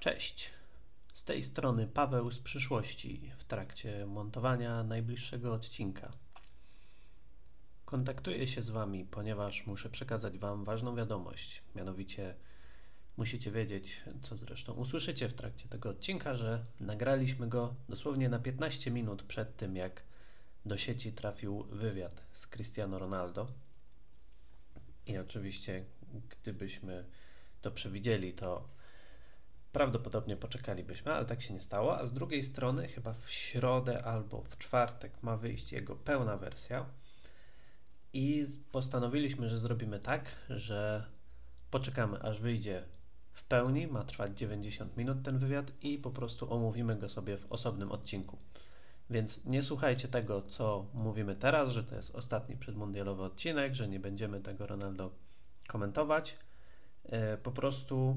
Cześć. Z tej strony Paweł z przyszłości w trakcie montowania najbliższego odcinka. Kontaktuję się z Wami, ponieważ muszę przekazać Wam ważną wiadomość. Mianowicie musicie wiedzieć, co zresztą usłyszycie w trakcie tego odcinka, że nagraliśmy go dosłownie na 15 minut przed tym, jak do sieci trafił wywiad z Cristiano Ronaldo. I oczywiście, gdybyśmy to przewidzieli, to prawdopodobnie poczekalibyśmy, ale tak się nie stało. A z drugiej strony, chyba w środę albo w czwartek ma wyjść jego pełna wersja. I postanowiliśmy, że zrobimy tak, że poczekamy aż wyjdzie w pełni, ma trwać 90 minut ten wywiad i po prostu omówimy go sobie w osobnym odcinku. Więc nie słuchajcie tego, co mówimy teraz, że to jest ostatni przedmundialowy odcinek, że nie będziemy tego Ronaldo komentować. E, po prostu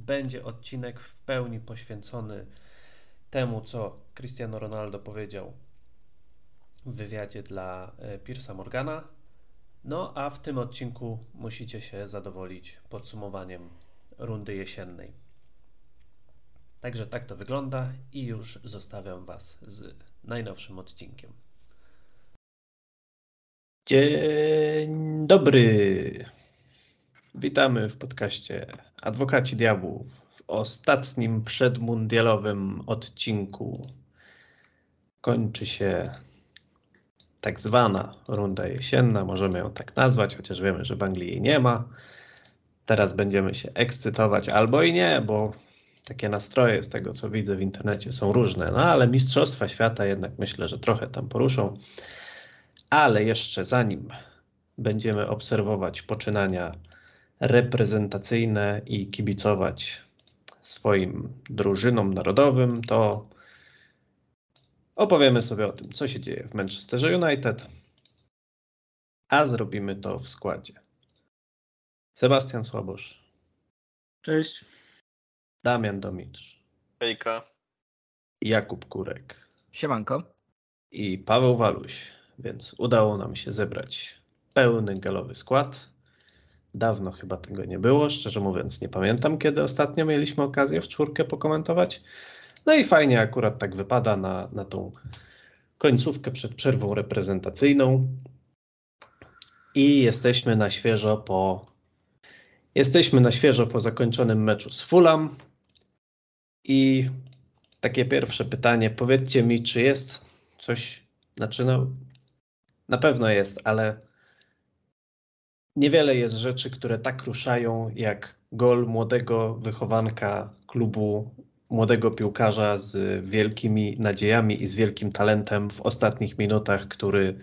będzie odcinek w pełni poświęcony temu, co Cristiano Ronaldo powiedział w wywiadzie dla e, Piersa Morgana. No a w tym odcinku musicie się zadowolić podsumowaniem rundy jesiennej. Także tak to wygląda i już zostawiam Was z najnowszym odcinkiem. Dzień dobry. Witamy w podcaście Adwokaci Diabłów w ostatnim przedmundialowym odcinku. Kończy się tak zwana runda jesienna, możemy ją tak nazwać, chociaż wiemy, że w Anglii jej nie ma. Teraz będziemy się ekscytować albo i nie, bo takie nastroje z tego, co widzę w internecie, są różne. No ale Mistrzostwa Świata jednak myślę, że trochę tam poruszą. Ale jeszcze zanim będziemy obserwować poczynania reprezentacyjne i kibicować swoim drużynom narodowym, to opowiemy sobie o tym, co się dzieje w Manchesterze United, a zrobimy to w składzie. Sebastian Słabosz. Cześć. Damian Domitrz. Hejka. Jakub Kurek. Siemanko. I Paweł Waluś. Więc udało nam się zebrać pełny galowy skład. Dawno chyba tego nie było. Szczerze mówiąc, nie pamiętam, kiedy ostatnio mieliśmy okazję w czwórkę pokomentować. No i fajnie akurat tak wypada na, na tą końcówkę przed przerwą reprezentacyjną. I jesteśmy na świeżo po jesteśmy na świeżo po zakończonym meczu z Fulham. I takie pierwsze pytanie, powiedzcie mi, czy jest coś, znaczy no, na pewno jest, ale niewiele jest rzeczy, które tak ruszają jak gol młodego wychowanka klubu, młodego piłkarza z wielkimi nadziejami i z wielkim talentem w ostatnich minutach, który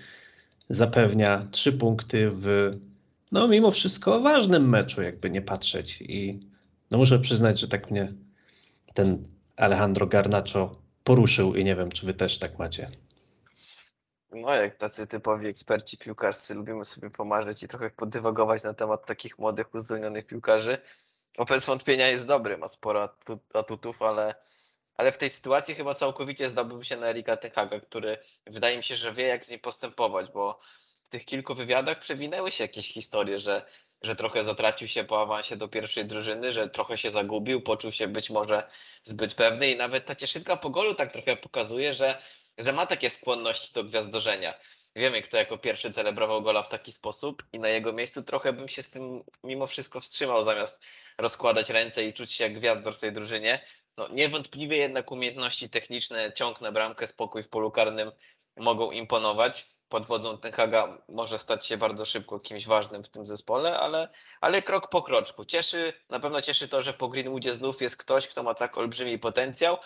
zapewnia trzy punkty w, no mimo wszystko, ważnym meczu, jakby nie patrzeć. I no muszę przyznać, że tak mnie ten Alejandro Garnacho poruszył i nie wiem, czy wy też tak macie. No, jak tacy typowi eksperci piłkarscy lubimy sobie pomarzyć i trochę podywagować na temat takich młodych, uzdolnionych piłkarzy. Bo bez wątpienia jest dobry, ma sporo atutów, ale, ale w tej sytuacji chyba całkowicie zdałbym się na Erika Tenhaga, który wydaje mi się, że wie jak z nim postępować, bo w tych kilku wywiadach przewinęły się jakieś historie, że że trochę zatracił się po awansie do pierwszej drużyny, że trochę się zagubił, poczuł się być może zbyt pewny i nawet ta cieszynka po golu tak trochę pokazuje, że, że ma takie skłonności do gwiazdorzenia. Wiemy, kto jako pierwszy celebrował gola w taki sposób i na jego miejscu trochę bym się z tym mimo wszystko wstrzymał, zamiast rozkładać ręce i czuć się jak gwiazdor w tej drużynie. No, niewątpliwie jednak umiejętności techniczne, ciąg na bramkę, spokój w polu karnym mogą imponować pod wodzą Ten Haga może stać się bardzo szybko kimś ważnym w tym zespole, ale, ale krok po kroczku. Cieszy, na pewno cieszy to, że po Greenwoodzie znów jest ktoś, kto ma tak olbrzymi potencjał,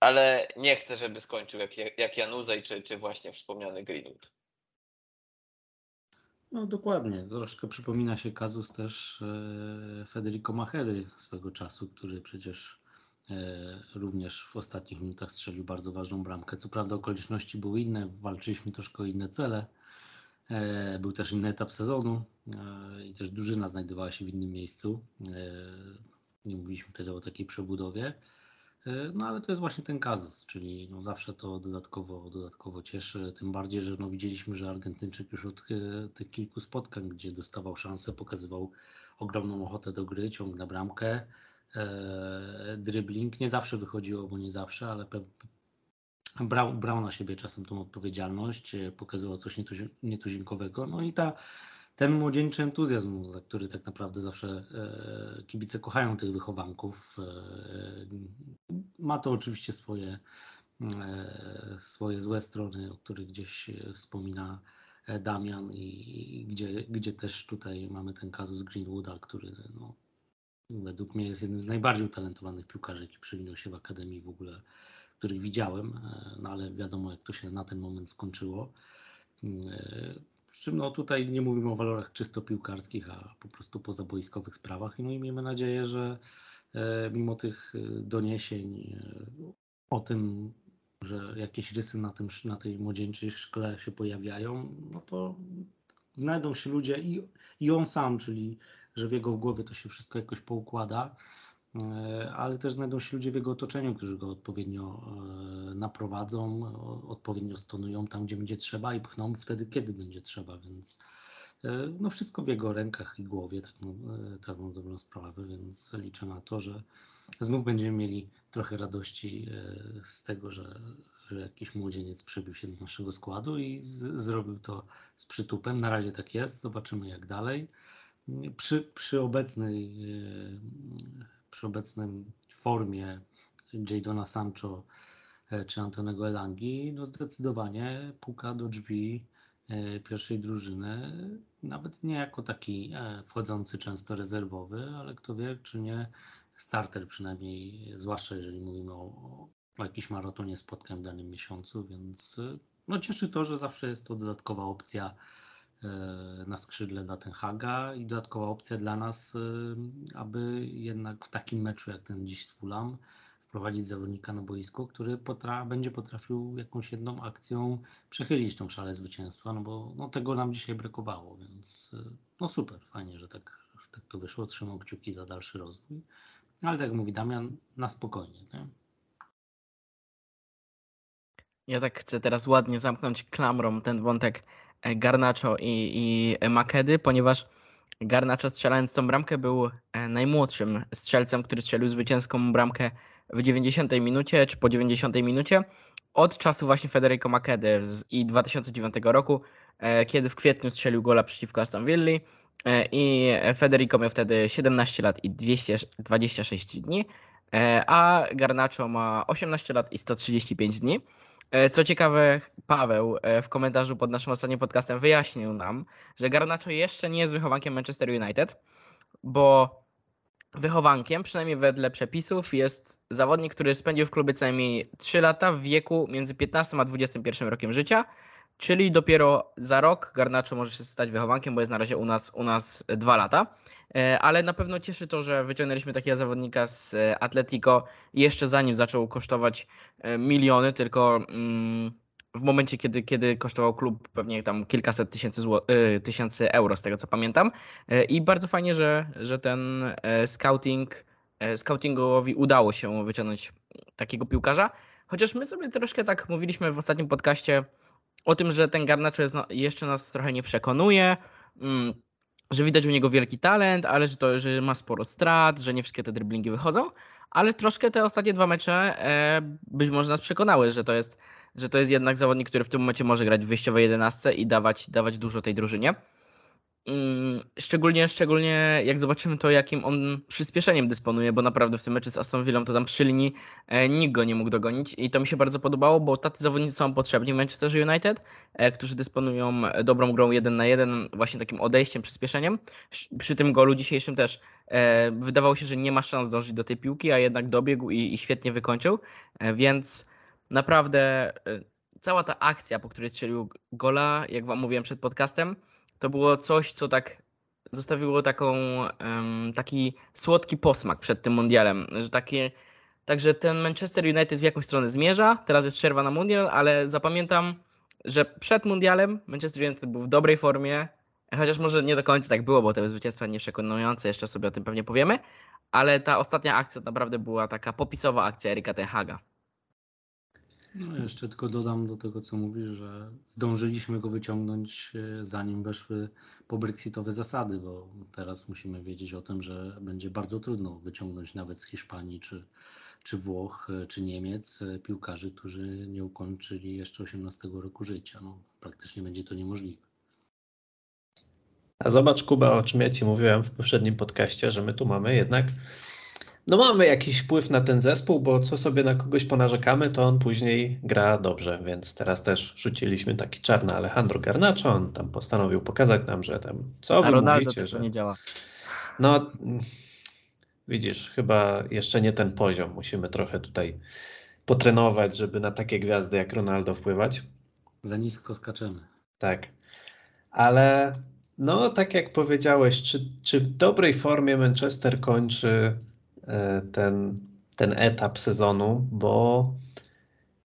ale nie chcę, żeby skończył jak, jak Januzaj czy, czy właśnie wspomniany Greenwood. No dokładnie. Troszkę przypomina się kazus też e, Federico Machery swego czasu, który przecież E, również w ostatnich minutach strzelił bardzo ważną bramkę. Co prawda okoliczności były inne, walczyliśmy troszkę o inne cele. E, był też inny etap sezonu i też drużyna znajdowała się w innym miejscu. Nie mówiliśmy wtedy o takiej przebudowie. No ale to jest właśnie ten kazus, czyli no zawsze to dodatkowo, dodatkowo cieszy, tym bardziej, że no widzieliśmy, że Argentyńczyk już od tych kilku spotkań, gdzie dostawał szansę, pokazywał ogromną ochotę do gry, ciąg na bramkę, e, dribbling. Nie zawsze wychodziło, bo nie zawsze, ale pe, brał, brał na siebie czasem tą odpowiedzialność, e, pokazywał coś nietuzi, nietuzinkowego. No i ta, ten młodzieńczy entuzjazm, za który tak naprawdę zawsze e, kibice kochają tych wychowanków, e, ma to oczywiście swoje, e, swoje złe strony, o których gdzieś wspomina Damian i gdzie, gdzie też tutaj mamy ten kazus Greenwooda, który no, według mnie jest jednym z najbardziej utalentowanych piłkarzy, jaki przywinął się w Akademii w ogóle, których widziałem, no ale wiadomo jak to się na ten moment skończyło. Przy czym no tutaj nie mówimy o walorach czysto piłkarskich, a po prostu pozaboiskowych sprawach. No i miejmy nadzieję, że mimo tych doniesień o tym, że jakieś rysy na, tym, na tej młodzieńczej szkle się pojawiają, no to znajdą się ludzie i, i on sam, czyli że w jego głowie to się wszystko jakoś poukłada, e, ale też znajdą się ludzie w jego otoczeniu, którzy go odpowiednio e, naprowadzą, odpowiednio stonują tam, gdzie będzie trzeba i pchną wtedy, kiedy będzie trzeba, więc e, no wszystko w jego rękach i głowie, tak, no, tak na dobrą sprawę, więc liczę na to, że znów będziemy mieli trochę radości z tego, że, że jakiś młodzieniec przebił się do naszego składu i z, zrobił to z przytupem. Na razie tak jest, zobaczymy jak dalej. Przy, przy obecnej przy obecnej formie Jadona Sancho e, czy Antonego Elangi, no zdecydowanie puka do drzwi e, pierwszej drużyny, nawet nie jako taki e, wchodzący często rezerwowy, ale kto wie, czy nie starter przynajmniej, zwłaszcza jeżeli mówimy o, o jakimś maratonie spotkań w danym miesiącu, więc no cieszy to, że zawsze jest to dodatkowa opcja na skrzydle dla Ten Haga i dodatkowa opcja dla nas, e, aby jednak w takim meczu jak ten dziś z Fulham wprowadzić zawodnika na boisko, który potra będzie potrafił jakąś jedną akcją przechylić tą szalę zwycięstwa, no bo no, tego nam dzisiaj brakowało, więc e, no super, fajnie, że tak, tak to wyszło, trzymam kciuki za dalszy rozwój, ale tak jak mówi Damian, na spokojnie. Nie? Ja tak chcę teraz ładnie zamknąć klamrą ten wątek Garnacho i, i Makedy, ponieważ Garnacho strzelając tą bramkę był e, najmłodszym strzelcem, który strzelił zwycięską bramkę w 90 minucie czy po 90 minucie od czasu właśnie Federico Makedy i 2009 roku, e, kiedy w kwietniu strzelił gola przeciwko Aston Villa e, i Federico miał wtedy 17 lat i 226 dni, a Garnacho ma 18 lat i 135 dni. E, co ciekawe, Paweł e, w komentarzu pod naszym ostatnim podcastem wyjaśnił nam, że Garnacho jeszcze nie jest wychowankiem Manchester United, bo wychowankiem, przynajmniej wedle przepisów, jest zawodnik, który spędził w klubie co najmniej 3 lata w wieku między 15 a 21 rokiem życia, czyli dopiero za rok Garnacho może się stać wychowankiem, bo jest na razie u nas, u nas 2 lata. E, ale na pewno cieszy to, że wyciągnęliśmy takiego zawodnika z e, Atletico jeszcze zanim zaczął kosztować e, miliony, tylko mm, w momencie, kiedy, kiedy kosztował klub pewnie tam kilkaset tysięcy, tysięcy euro, z tego co pamiętam. I bardzo fajnie, że, że ten scouting, scoutingowi udało się wyciągnąć takiego piłkarza. Chociaż my sobie troszkę tak mówiliśmy w ostatnim podcaście o tym, że ten Garnacho jest, jeszcze nas trochę nie przekonuje. Że widać u niego wielki talent, ale że, to, że ma sporo strat, że nie wszystkie te driblingi wychodzą, ale troszkę te ostatnie dwa mecze e, być może nas przekonały, że to jest, że to jest jednak zawodnik, który w tym momencie może grać w wyjściowej 11 i dawać, dawać dużo tej drużynie. Mm, szczególnie, szczególnie jak zobaczymy to, jakim on przyspieszeniem dysponuje, bo naprawdę w tym meczu z Aston Villą to tam przy linii e, nikt go nie mógł dogonić i to mi się bardzo podobało, bo tacy zawodnicy są potrzebni w Manchester United, e, którzy dysponują dobrą grą 1 na 1, właśnie takim odejściem, przyspieszeniem. Przy tym golu dzisiejszym też e, wydawało się, że nie ma szans dążyć do tej piłki, a jednak dobiegł i, i świetnie wykończył, więc naprawdę cała ta akcja, po której strzelił gola, jak wam mówiłem przed podcastem, to było coś, co tak zostawiło taką, taki słodki posmak przed tym mundialem, że takie, także ten Manchester United w jakąś stronę zmierza, teraz jest przerwa na mundial, ale zapamiętam, że przed mundialem Manchester United był w dobrej formie, chociaż może nie do końca tak było, bo te zwycięstwa nieprzekonujące, jeszcze sobie o tym pewnie powiemy, ale ta ostatnia akcja naprawdę była taka popisowa akcja Erika Ten Haga. No jeszcze tylko dodam do tego, co mówisz, że zdążyliśmy go wyciągnąć e, zanim weszły pobrexitowe zasady, bo teraz musimy wiedzieć o tym, że będzie bardzo trudno wyciągnąć nawet z Hiszpanii czy, czy Włoch, e, czy Niemiec e, piłkarzy, którzy nie ukończyli jeszcze 18 roku życia. No, praktycznie będzie to niemożliwe. A zobacz, Kuba, o czym ja Ci mówiłem w poprzednim podcaście, że my tu mamy jednak, no mamy jakiś wpływ na ten zespół, bo co sobie na kogoś ponarzekamy, to on później gra dobrze, więc teraz też rzuciliśmy taki czar na Alejandro Garnacho, on tam postanowił pokazać nam, że tam, co A wy Ronaldo mówicie, to że... nie działa. No, widzisz, chyba jeszcze nie ten poziom. Musimy trochę tutaj potrenować, żeby na takie gwiazdy jak Ronaldo wpływać. Za nisko skaczemy. Tak. Ale no, tak jak powiedziałeś, czy, czy w dobrej formie Manchester kończy ten, ten etap sezonu, bo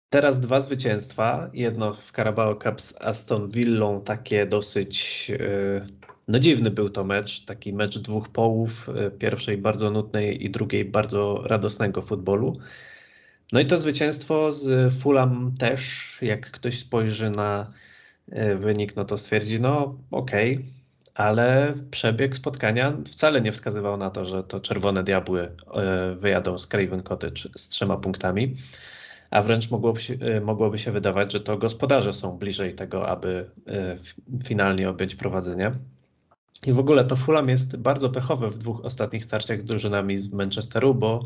teraz dwa zwycięstwa, jedno w Carabao Cup z Aston Villą, takie dosyć e, no dziwny był to mecz, taki mecz dwóch połów, e, pierwszej bardzo nudnej i drugiej bardzo radosnego futbolu. No i to zwycięstwo z Fulham też, jak ktoś spojrzy na e, wynik, no to stwierdzi, no okej, ale przebieg spotkania wcale nie wskazywał na to, że to Czerwone Diabły e, wyjadą z Craven Cottage z trzema punktami, a wręcz mogłoby się, e, mogłoby się wydawać, że to gospodarze są bliżej tego, aby e, finalnie objąć prowadzenie. I w ogóle to Fulham jest bardzo pechowe w dwóch ostatnich starciach z drużynami z Manchesteru, bo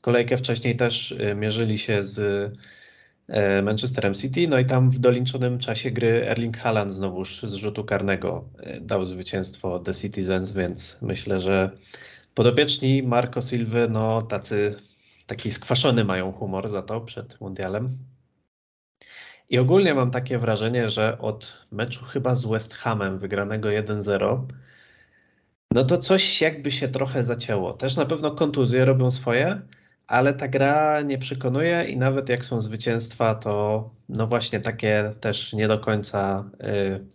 kolejkę wcześniej też mierzyli się z Manchesterem City, no i tam w doliczonym czasie gry Erling Haaland znowuż z rzutu karnego e, dał zwycięstwo The Citizens, więc myślę, że podopieczni Marco Silva, no tacy taki skwaszony mają humor za to przed mundialem. I ogólnie mam takie wrażenie, że od meczu chyba z West Hamem wygranego 1-0, no to coś jakby się trochę zacięło. Też na pewno kontuzje robią swoje, ale ta gra nie przekonuje i nawet jak są zwycięstwa, to no właśnie takie też nie do końca y,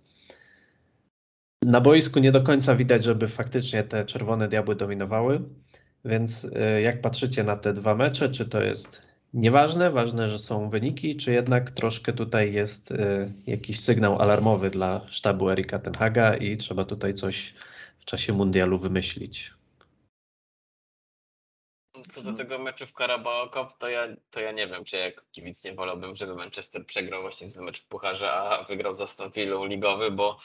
na boisku nie do końca widać, żeby faktycznie te czerwone diabły dominowały. Więc y, jak patrzycie na te dwa mecze, czy to jest nieważne, ważne, że są wyniki, czy jednak troszkę tutaj jest y, jakiś sygnał alarmowy dla sztabu Erika Tenhaga i trzeba tutaj coś w czasie mundialu wymyślić. Co do tego meczu w Carabao Cup, to ja, to ja nie wiem, czy jak kibic nie wolałbym, żeby Manchester przegrał właśnie ten mecz w Pucharze, a wygrał za Aston Villą ligowy, bo,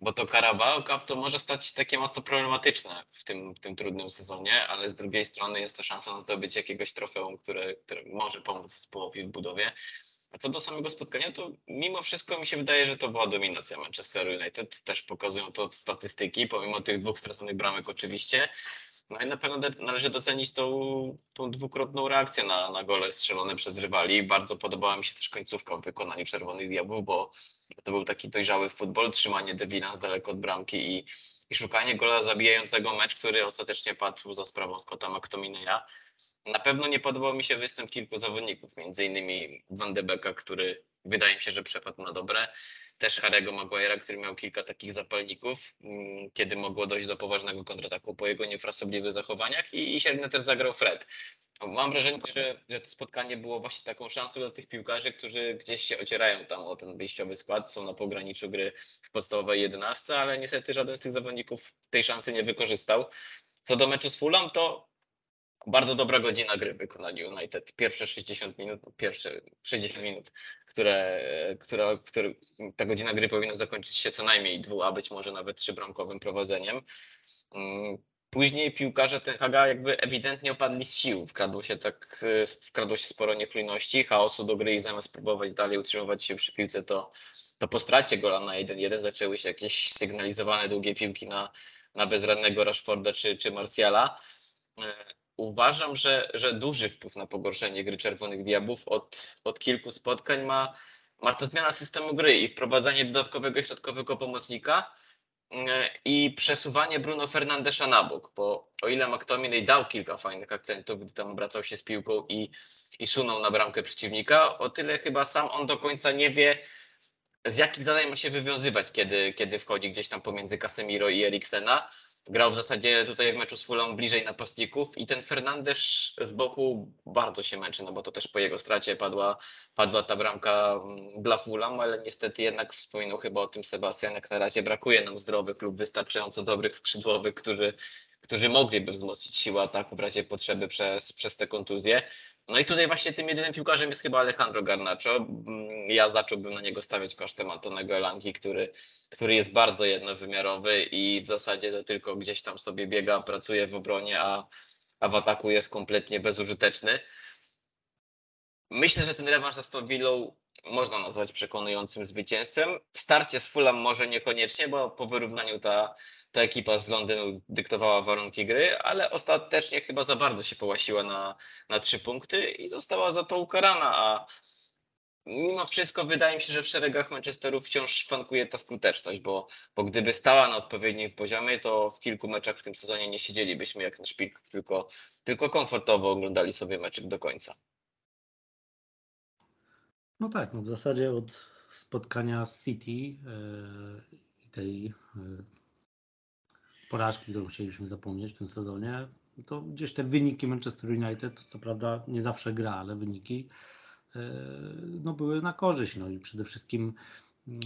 bo to Carabao Cup to może stać się takie mocno problematyczne w tym, w tym trudnym sezonie, ale z drugiej strony jest to szansa na zdobycie jakiegoś trofeum, które, które może pomóc zespołowi w budowie. A co do samego spotkania, to mimo wszystko mi się wydaje, że to była dominacja Manchester United. Też pokazują to statystyki, pomimo tych dwóch straconych bramek oczywiście. No i na pewno należy docenić tą, tą dwukrotną reakcję na, na gole strzelone przez rywali. Bardzo podobała mi się też końcówka w wykonaniu Czerwonych Diabłów, bo to był taki dojrzały futbol, trzymanie Devina z daleko od bramki i, i szukanie gola zabijającego mecz, który ostatecznie padł za sprawą Scotta McTominaya. Na pewno nie podobał mi się występ kilku zawodników, między innymi Van de Beeka, który wydaje mi się, że przepadł na dobre. Też Harry'ego Maguire'a, który miał kilka takich zapalników, mm, kiedy mogło dojść do poważnego kontrataku po jego niefrasobliwych zachowaniach i, i średnio też zagrał Fred. Mam wrażenie, że, że to spotkanie było właśnie taką szansą dla tych piłkarzy, którzy gdzieś się ocierają tam o ten wyjściowy skład, są na pograniczu gry w podstawowej 11, ale niestety żaden z tych zawodników tej szansy nie wykorzystał. Co do meczu z Fulham, to bardzo dobra godzina gry w wykonaniu United. Pierwsze 60 minut, no pierwsze 60 minut, które, które, które ta godzina gry powinna zakończyć się co najmniej dwu, a być może nawet trzybramkowym prowadzeniem. Mm, Później piłkarze Ten Haga jakby ewidentnie opadli z sił. Wkradło się tak, y, wkradło się sporo niechlujności, chaosu do gry i zamiast próbować dalej utrzymywać się przy piłce, to, to po stracie gola na 1-1 zaczęły się jakieś sygnalizowane długie piłki na, na bezradnego Rashforda czy, czy Martiala. Uważam, że, że duży wpływ na pogorszenie gry Czerwonych Diabłów od, od kilku spotkań ma, ma ta zmiana systemu gry i wprowadzanie dodatkowego środkowego pomocnika e, i przesuwanie Bruno Fernandesza na bok, bo o ile McTominay dał kilka fajnych akcentów, gdy tam obracał się z piłką i, i sunął na bramkę przeciwnika, o tyle chyba sam on do końca nie wie, z jakich zadań ma się wywiązywać, kiedy, kiedy wchodzi gdzieś tam pomiędzy Casemiro i Eriksena. Grał w zasadzie tutaj w meczu z Fulham bliżej napastników i ten Fernandes z boku bardzo się męczy, no bo to też po jego stracie padła, padła ta bramka mm, dla Fulham, ale niestety jednak wspominał chyba o tym Sebastian, jak na razie brakuje nam zdrowych lub wystarczająco dobrych skrzydłowych, którzy, którzy mogliby wzmocnić siłę ataku w razie potrzeby przez, przez te kontuzje. No i tutaj właśnie tym jedynym piłkarzem jest chyba Alejandro Garnacho. Mm, Ja zacząłbym na niego stawiać kosztem Antonego Elanki, który, który jest bardzo jednowymiarowy i w zasadzie to tylko gdzieś tam sobie biega, pracuje w obronie, a, a w ataku jest kompletnie bezużyteczny. Myślę, że ten rewanż z Aston można nazwać przekonującym zwycięstwem. Starcie z Fulham może niekoniecznie, bo po wyrównaniu ta, ta ekipa z Londynu dyktowała warunki gry, ale ostatecznie chyba za bardzo się połasiła na, na trzy punkty i została za to ukarana, a mimo wszystko wydaje mi się, że w szeregach Manchesteru wciąż szwankuje ta skuteczność, bo, bo gdyby stała na odpowiednim poziomie, to w kilku meczach w tym sezonie nie siedzielibyśmy jak na szpik, tylko, tylko komfortowo oglądali sobie meczek do końca. No tak, no w zasadzie od spotkania z City yy, i tej yy, porażki, którą chcieliśmy zapomnieć w tym sezonie, to gdzieś te wyniki Manchester United, to co prawda nie zawsze gra, ale wyniki yy, no były na korzyść. No i przede wszystkim yy,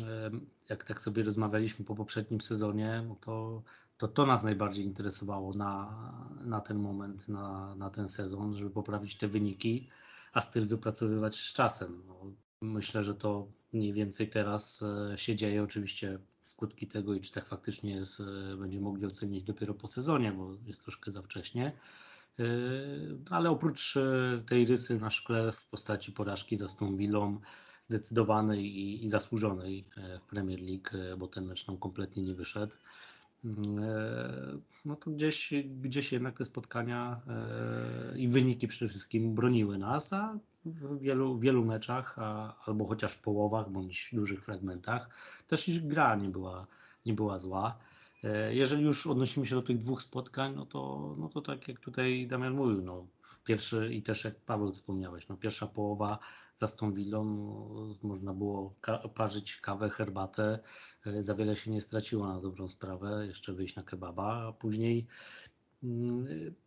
jak tak sobie rozmawialiśmy po poprzednim sezonie, no to, to to nas najbardziej interesowało na, na ten moment, na, na ten sezon, żeby poprawić te wyniki, a styl wypracowywać z czasem. No, myślę, że to mniej więcej teraz e, się dzieje. Oczywiście skutki tego i czy tak faktycznie jest, e, będziemy mogli ocenić dopiero po sezonie, bo jest troszkę za wcześnie. E, Ale oprócz tej rysy na szkle w postaci porażki z Aston Villą, zdecydowanej i, i zasłużonej w Premier League, bo ten mecz nam kompletnie nie wyszedł. Mm, No to gdzieś, gdzieś jednak te spotkania i wyniki przede wszystkim broniły nas, a w wielu, wielu meczach, a, albo chociaż w połowach, bądź dużych fragmentach, też i gra nie była, nie była zła. E, Jeżeli już odnosimy się do tych dwóch spotkań, no to, no to tak jak tutaj Damian mówił, no, pierwszy i też jak Paweł wspomniałeś, no, pierwsza połowa z Aston Villą, no, można było ka- parzyć kawę, herbatę, e, za wiele się nie straciło na dobrą sprawę, jeszcze wyjść na kebaba, a później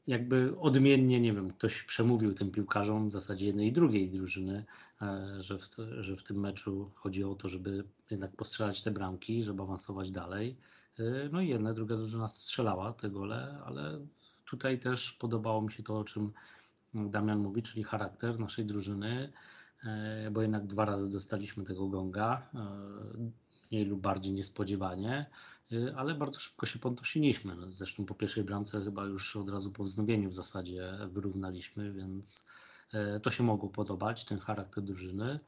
jakby odmiennie, nie wiem, ktoś przemówił tym piłkarzom w zasadzie jednej i drugiej drużyny, e, że w, że w tym meczu chodzi o to, żeby jednak postrzelać te bramki, żeby awansować dalej. E, No i jedna, druga drużyna strzelała te gole, ale tutaj też podobało mi się to, o czym Damian mówi, czyli charakter naszej drużyny, e, bo jednak dwa razy dostaliśmy tego gonga, mniej lub bardziej niespodziewanie, e, ale bardzo szybko się podnosiliśmy. No, Zresztą po pierwszej bramce chyba już od razu po wznowieniu w zasadzie wyrównaliśmy, więc e, to się mogło podobać, ten charakter drużyny.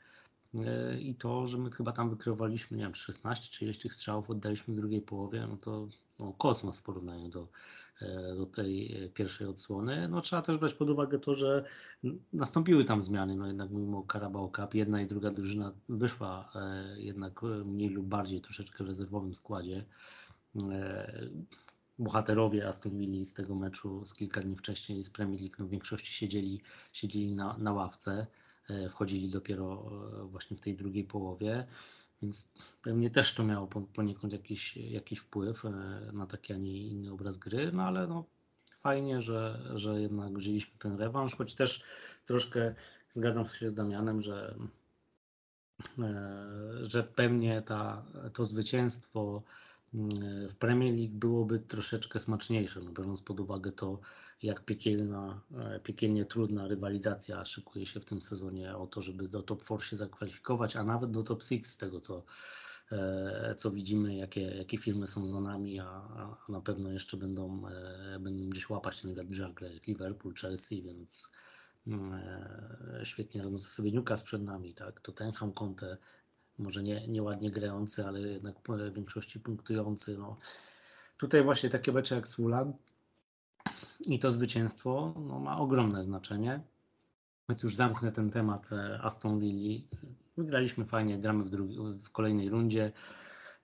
E, I to, że my chyba tam wykreowaliśmy, nie wiem, 16 czy ileś tych strzałów oddaliśmy w drugiej połowie, no to no, kosmos w porównaniu do, e, do tej e, pierwszej odsłony. No trzeba też brać pod uwagę to, że nastąpiły tam zmiany, no jednak mówimy o Carabao Cup, jedna i druga drużyna wyszła jednak mniej lub bardziej troszeczkę w rezerwowym składzie. Bohaterowie Aston Villa z tego meczu z kilka dni wcześniej z Premier League no w większości siedzieli, siedzieli na, na ławce wchodzili dopiero e, właśnie w tej drugiej połowie, więc pewnie też to miało po- poniekąd jakiś, jakiś wpływ e, na taki, a nie inny obraz gry, no ale no fajnie, że, że jednak wzięliśmy ten rewanż, choć też troszkę zgadzam się z Damianem, że, e, że pewnie ta, to zwycięstwo w Premier League byłoby troszeczkę smaczniejsze, no biorąc pod uwagę to, jak piekielna, e, piekielnie trudna rywalizacja szykuje się w tym sezonie o to, żeby do top 4 się zakwalifikować, a nawet do top 6 z tego, co, e, co widzimy, jakie, jakie filmy są za nami, a, a na pewno jeszcze będą, e, będą gdzieś łapać ten wiatr w żagle, jak Liverpool, Chelsea, więc mm, świetnie radzący sobie. Newcastle przed nami, tak, Tottenham, Conte, może nie, nieładnie grający, ale jednak w większości punktujący, no. Tutaj właśnie takie mecze jak Fulham, i to zwycięstwo no, ma ogromne znaczenie. Więc już zamknę ten temat e, Aston Villa. Wygraliśmy fajnie, gramy w, drugi, w kolejnej rundzie.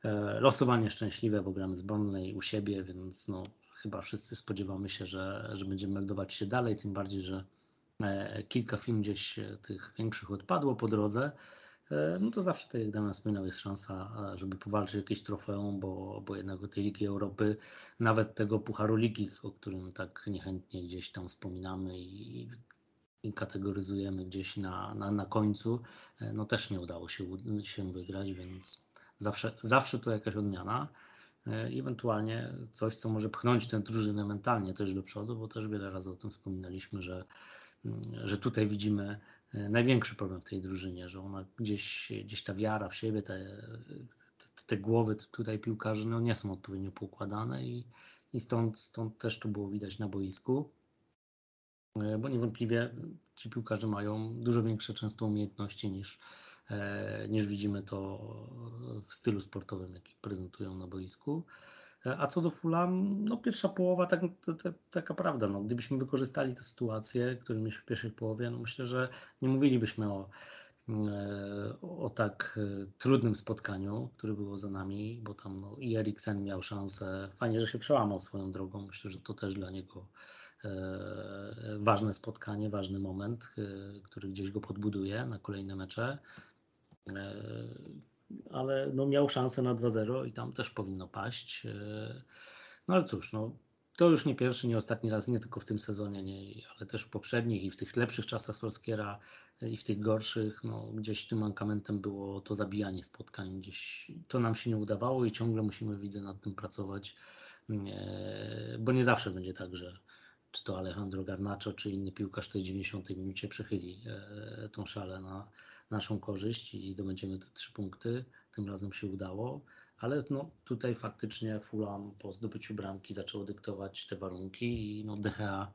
E, Losowanie szczęśliwe, bo gramy z Burnley u siebie, więc no, chyba wszyscy spodziewamy się, że, że będziemy meldować się dalej, tym bardziej, że e, kilka film gdzieś tych większych odpadło po drodze. E, no to zawsze, tak jak Damian wspominał, jest szansa, żeby powalczyć jakieś trofeum, bo, bo jednak o tej Ligi Europy, nawet tego Pucharu Ligi, o którym tak niechętnie gdzieś tam wspominamy i, i kategoryzujemy gdzieś na, na, na końcu, e, no też nie udało się, się wygrać, więc zawsze, zawsze to jakaś odmiana. E, ewentualnie coś, co może pchnąć tę drużynę mentalnie też do przodu, bo też wiele razy o tym wspominaliśmy, że, mm, że tutaj widzimy e, największy problem w tej drużynie, że ona gdzieś, gdzieś ta wiara w siebie, te, te, te głowy tutaj piłkarzy no nie są odpowiednio poukładane i, i stąd, stąd też to było widać na boisku, e, bo niewątpliwie ci piłkarze mają dużo większe często umiejętności niż, E, niż widzimy to w stylu sportowym, jaki prezentują na boisku. E, a co do Fulham, no pierwsza połowa, tak, to, to, taka prawda, no, gdybyśmy wykorzystali tę sytuację, którą mieliśmy w pierwszej połowie, no myślę, że nie mówilibyśmy o, e, o tak trudnym spotkaniu, które było za nami, bo tam no, i Eriksen miał szansę, fajnie, że się przełamał swoją drogą, myślę, że to też dla niego ważne spotkanie, ważny moment, który gdzieś go podbuduje na kolejne mecze. E, ale no miał szansę na 2-0 i tam też powinno paść. E, no ale cóż, no, to już nie pierwszy, nie ostatni raz, nie tylko w tym sezonie, nie, ale też w poprzednich i w tych lepszych czasach Solskiera i w tych gorszych, no, gdzieś tym mankamentem było to zabijanie spotkań. Gdzieś to nam się nie udawało i ciągle musimy, widzę, nad tym pracować, e, bo nie zawsze będzie tak, że czy to Alejandro Garnacho, czy inny piłkarz w tej 90 minucie przechyli tą szalę na, naszą korzyść i zdobędziemy te trzy punkty. Tym razem się udało, ale no, tutaj faktycznie Fulham po zdobyciu bramki zaczęło dyktować te warunki i no, DHA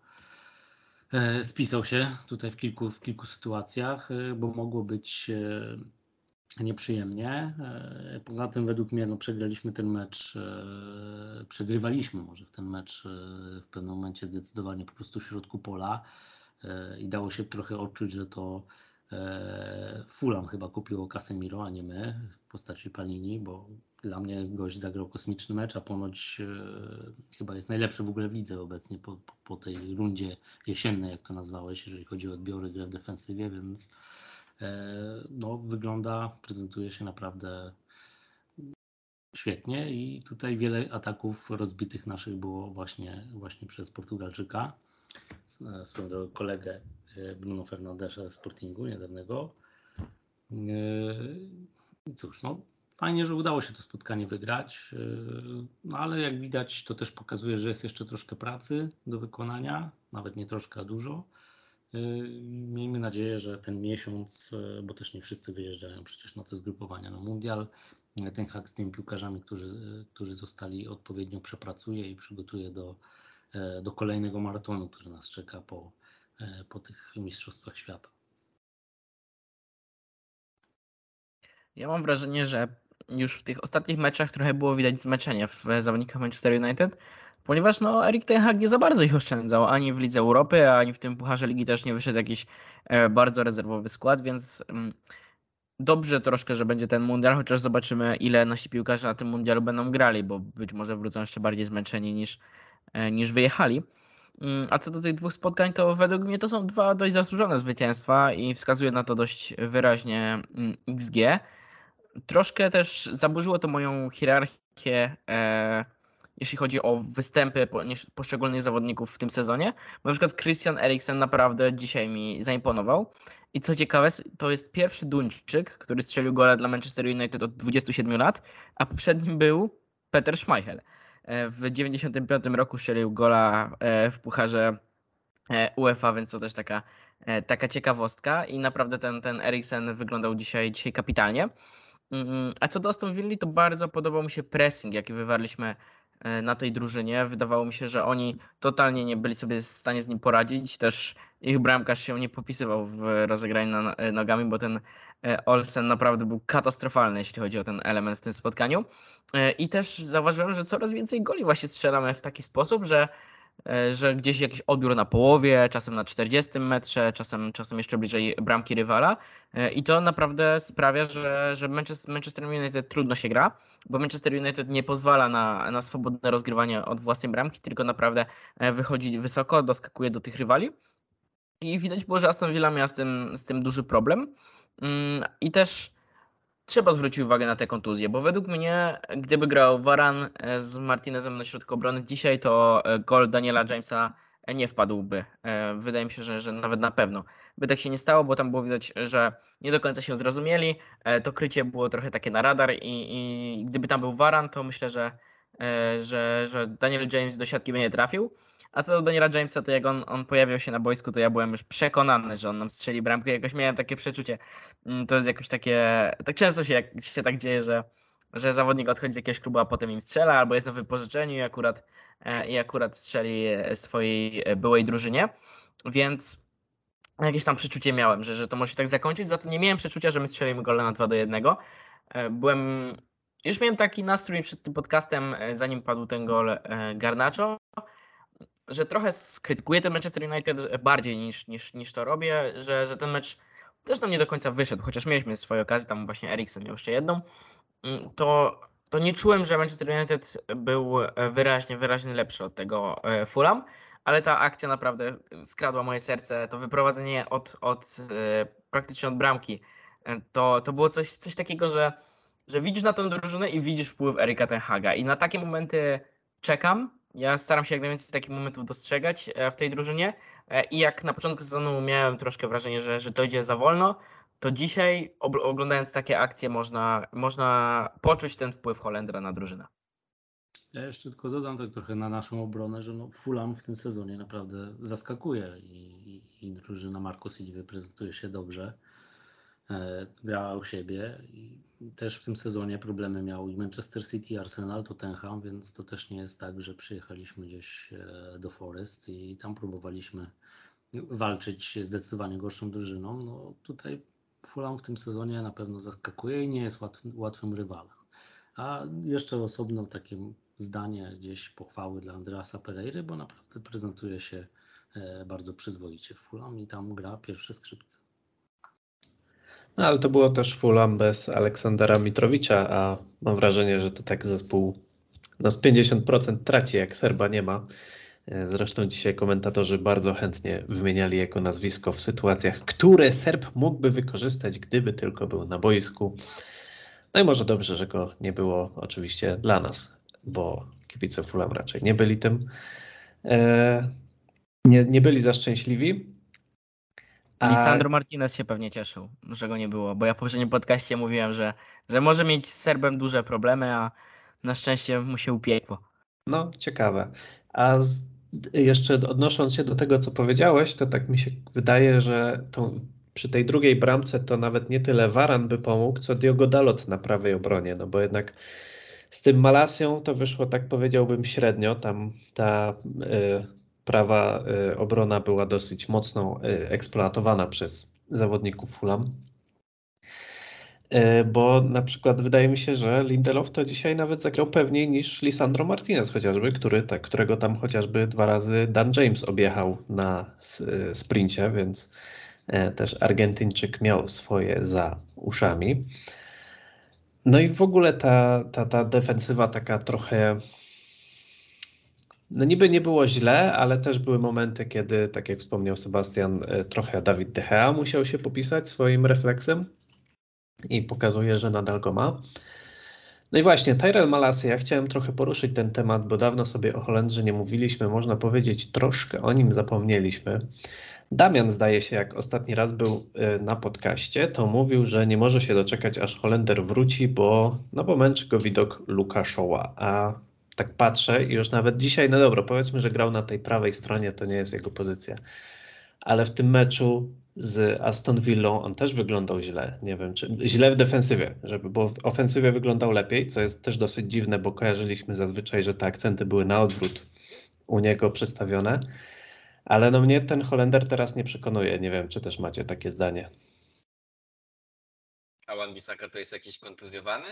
e, spisał się tutaj w kilku, w kilku sytuacjach, e, bo mogło być e, nieprzyjemnie. Poza tym według mnie no, przegraliśmy ten mecz, przegrywaliśmy może w ten mecz w pewnym momencie zdecydowanie po prostu w środku pola i dało się trochę odczuć, że to Fulham chyba kupiło Casemiro, a nie my w postaci Panini, bo dla mnie gość zagrał kosmiczny mecz, a ponoć e, chyba jest najlepszy w ogóle w lidze obecnie po, po, po, tej rundzie jesiennej, jak to nazwałeś, jeżeli chodzi o odbiory, grę w defensywie, więc e, no, wygląda, prezentuje się naprawdę świetnie i tutaj wiele ataków rozbitych naszych było właśnie, właśnie przez Portugalczyka, swojego kolegę E, Bruno Fernandesza z Sportingu niedawnego. E, I cóż, no fajnie, że udało się to spotkanie wygrać, e, no ale jak widać to też pokazuje, że jest jeszcze troszkę pracy do wykonania, nawet nie troszkę, a dużo. Miejmy nadzieję, że ten miesiąc, bo też nie wszyscy wyjeżdżają przecież na te zgrupowania na mundial, ten hak z tymi piłkarzami, którzy, którzy zostali odpowiednio przepracuje i przygotuje do, do kolejnego maratonu, który nas czeka po, E, po tych Mistrzostwach Świata. Ja mam wrażenie, że już w tych ostatnich meczach trochę było widać zmęczenie w zawodnikach Manchester United, ponieważ no, Erik Ten Hag nie za bardzo ich oszczędzał, ani w Lidze Europy, ani w tym Pucharze Ligi też nie wyszedł jakiś e, bardzo rezerwowy skład, więc mm, dobrze troszkę, że będzie ten mundial, chociaż zobaczymy ile nasi piłkarze na tym mundialu będą grali, bo być może wrócą jeszcze bardziej zmęczeni niż, e, niż wyjechali. Mm, a co do tych dwóch spotkań, to według mnie to są dwa dość zasłużone zwycięstwa i wskazuje na to dość wyraźnie mm, XG. Troszkę też zaburzyło to moją hierarchię, e, jeśli chodzi o występy poszczególnych zawodników w tym sezonie. Bo na przykład Christian Eriksen naprawdę dzisiaj mi zaimponował. I co ciekawe, to jest pierwszy Duńczyk, który strzelił gola dla Manchester United od 27 lat, a poprzednim był Peter Schmeichel. E, w 95 roku strzelił gola e, w pucharze e, UEFA, więc to też taka, taka ciekawostka i naprawdę ten, ten Eriksen wyglądał dzisiaj, dzisiaj kapitalnie. Mm, a co do Aston Villa, to bardzo podobał mi się pressing, jaki wywarliśmy na tej drużynie. Wydawało mi się, że oni totalnie nie byli sobie w stanie z nim poradzić. Też ich bramkarz się nie popisywał w rozegraniu e, nogami, bo ten e, Olsen naprawdę był katastrofalny, jeśli chodzi o ten element w tym spotkaniu. I też zauważyłem, że coraz więcej goli właśnie strzelamy w taki sposób, że E, że gdzieś jakiś odbiór na połowie, czasem na 40 metrze, czasem, czasem jeszcze bliżej bramki rywala. E, I to naprawdę sprawia, że, że Manchester, United trudno się gra, bo Manchester United nie pozwala na, na swobodne rozgrywanie od własnej bramki, tylko naprawdę e, wychodzi wysoko, doskakuje do tych rywali. I widać było, że Aston Villa miała z tym, z tym duży problem. Mm, I też trzeba zwrócić uwagę na te kontuzje, bo według mnie, gdyby grał Varan e, z Martinezem na środku obrony dzisiaj, to e, gol Daniela Jamesa nie wpadłby. E, Wydaje mi się, że, że nawet na pewno by tak się nie stało, bo tam było widać, że nie do końca się zrozumieli. To krycie było trochę takie na radar i, i gdyby tam był Varan, to myślę, że, że, że Daniel James do siatki by nie trafił. A co do Daniela Jamesa, to jak on, on pojawiał się na boisku, to ja byłem już przekonany, że on nam strzeli bramkę. Jakoś miałem takie przeczucie. Mm, To jest jakoś takie. Tak często się, jak się tak dzieje, że, że zawodnik odchodzi z jakiegoś klubu, a potem im strzela, albo jest na wypożyczeniu i akurat, e, i akurat strzeli e, swojej e, byłej drużynie. Więc jakieś tam przeczucie miałem, że, że to może się tak zakończyć. Za to nie miałem przeczucia, że my strzelimy gola na 2 do 1. E, Byłem. Już miałem taki nastrój przed tym podcastem, zanim padł ten gol Garnacho, że trochę skrytykuję ten Manchester United bardziej niż, niż, niż to robię, że, że ten mecz też nam nie do końca wyszedł, chociaż mieliśmy swoje okazje, tam właśnie Eriksen miał jeszcze jedną, mm, to, to nie czułem, że Manchester United był e, wyraźnie, wyraźnie lepszy od tego e, Fulham, ale ta akcja naprawdę skradła moje serce, to wyprowadzenie od, od e, praktycznie od bramki, to, to było coś, coś takiego, że, że widzisz na tę drużynę i widzisz wpływ Erika Ten Haga. I na takie momenty czekam, ja staram się jak najwięcej takich momentów dostrzegać e, w tej drużynie e, i jak na początku sezonu miałem troszkę wrażenie, że, że to idzie za wolno, to dzisiaj oglądając takie akcje można, można poczuć ten wpływ Holendra na drużynę. Ja jeszcze tylko dodam tak trochę na naszą obronę, że no Fulham w tym sezonie naprawdę zaskakuje i, i, i drużyna Marco Silva prezentuje się dobrze. E, grała u siebie i też w tym sezonie problemy miał i Manchester City, i Arsenal, Tottenham, więc to też nie jest tak, że przyjechaliśmy gdzieś e, do Forest i tam próbowaliśmy walczyć zdecydowanie gorszą drużyną. No tutaj Fulham w tym sezonie na pewno zaskakuje i nie jest łat, łatwym rywalem. A jeszcze osobno takie zdanie, gdzieś pochwały dla Andreasa Pereiry, bo naprawdę prezentuje się e, bardzo przyzwoicie w Fulham i tam gra pierwsze skrzypce. No ale to było też Fulham bez Aleksandra Mitrowicza, a mam wrażenie, że to tak zespół no z 50% traci, jak Serba nie ma. E, Zresztą dzisiaj komentatorzy bardzo chętnie wymieniali jego nazwisko w sytuacjach, które Serb mógłby wykorzystać, gdyby tylko był na boisku. No i może dobrze, że go nie było oczywiście dla nas, bo kibice Fulham raczej nie byli tym. E, Nie, nie byli za szczęśliwi. A- Lisandro Martinez się pewnie cieszył, że go nie było, bo ja w poprzednim podcaście mówiłem, że, że może mieć z Serbem duże problemy, a na szczęście mu się upiekło. No, ciekawe. A z, jeszcze odnosząc się do tego, co powiedziałeś, to tak mi się wydaje, że tą, przy tej drugiej bramce to nawet nie tyle Varan by pomógł, co Diogo Dalot na prawej obronie, no bo jednak z tym Malasią to wyszło, tak powiedziałbym, średnio. Tam ta y, prawa y, obrona była dosyć mocno y, eksploatowana przez zawodników Fulham. Y, Bo na przykład wydaje mi się, że Lindelof to dzisiaj nawet zagrał pewniej niż Lisandro Martinez chociażby, który, tak, którego tam chociażby dwa razy Dan James objechał na sprincie, więc też Argentyńczyk miał swoje za uszami. No i w ogóle ta, ta, ta defensywa taka trochę. No niby nie było źle, ale też były momenty, kiedy, tak jak wspomniał Sebastian, e, trochę Dawid De Gea musiał się popisać swoim refleksem i pokazuje, że nadal go ma. No i właśnie, Tyrell Malasy, ja chciałem trochę poruszyć ten temat, bo dawno sobie o Holendrze nie mówiliśmy, można powiedzieć, troszkę o nim zapomnieliśmy. Damian, zdaje się, jak ostatni raz był y, na podcaście, to mówił, że nie może się doczekać, aż Holender wróci, bo, no bo męczy go widok Lukaszoła. A tak patrzę i już nawet dzisiaj, no dobra, powiedzmy, że grał na tej prawej stronie, to nie jest jego pozycja. Ale w tym meczu z Aston Villą on też wyglądał źle. Nie wiem, czy źle w defensywie, żeby, bo w ofensywie wyglądał lepiej, co jest też dosyć dziwne, bo kojarzyliśmy zazwyczaj, że te akcenty były na odwrót u niego przestawione. Ale no mnie ten Holender teraz nie przekonuje. Nie wiem, czy też macie takie zdanie. A Wan Bissaka to jest jakiś kontuzjowany?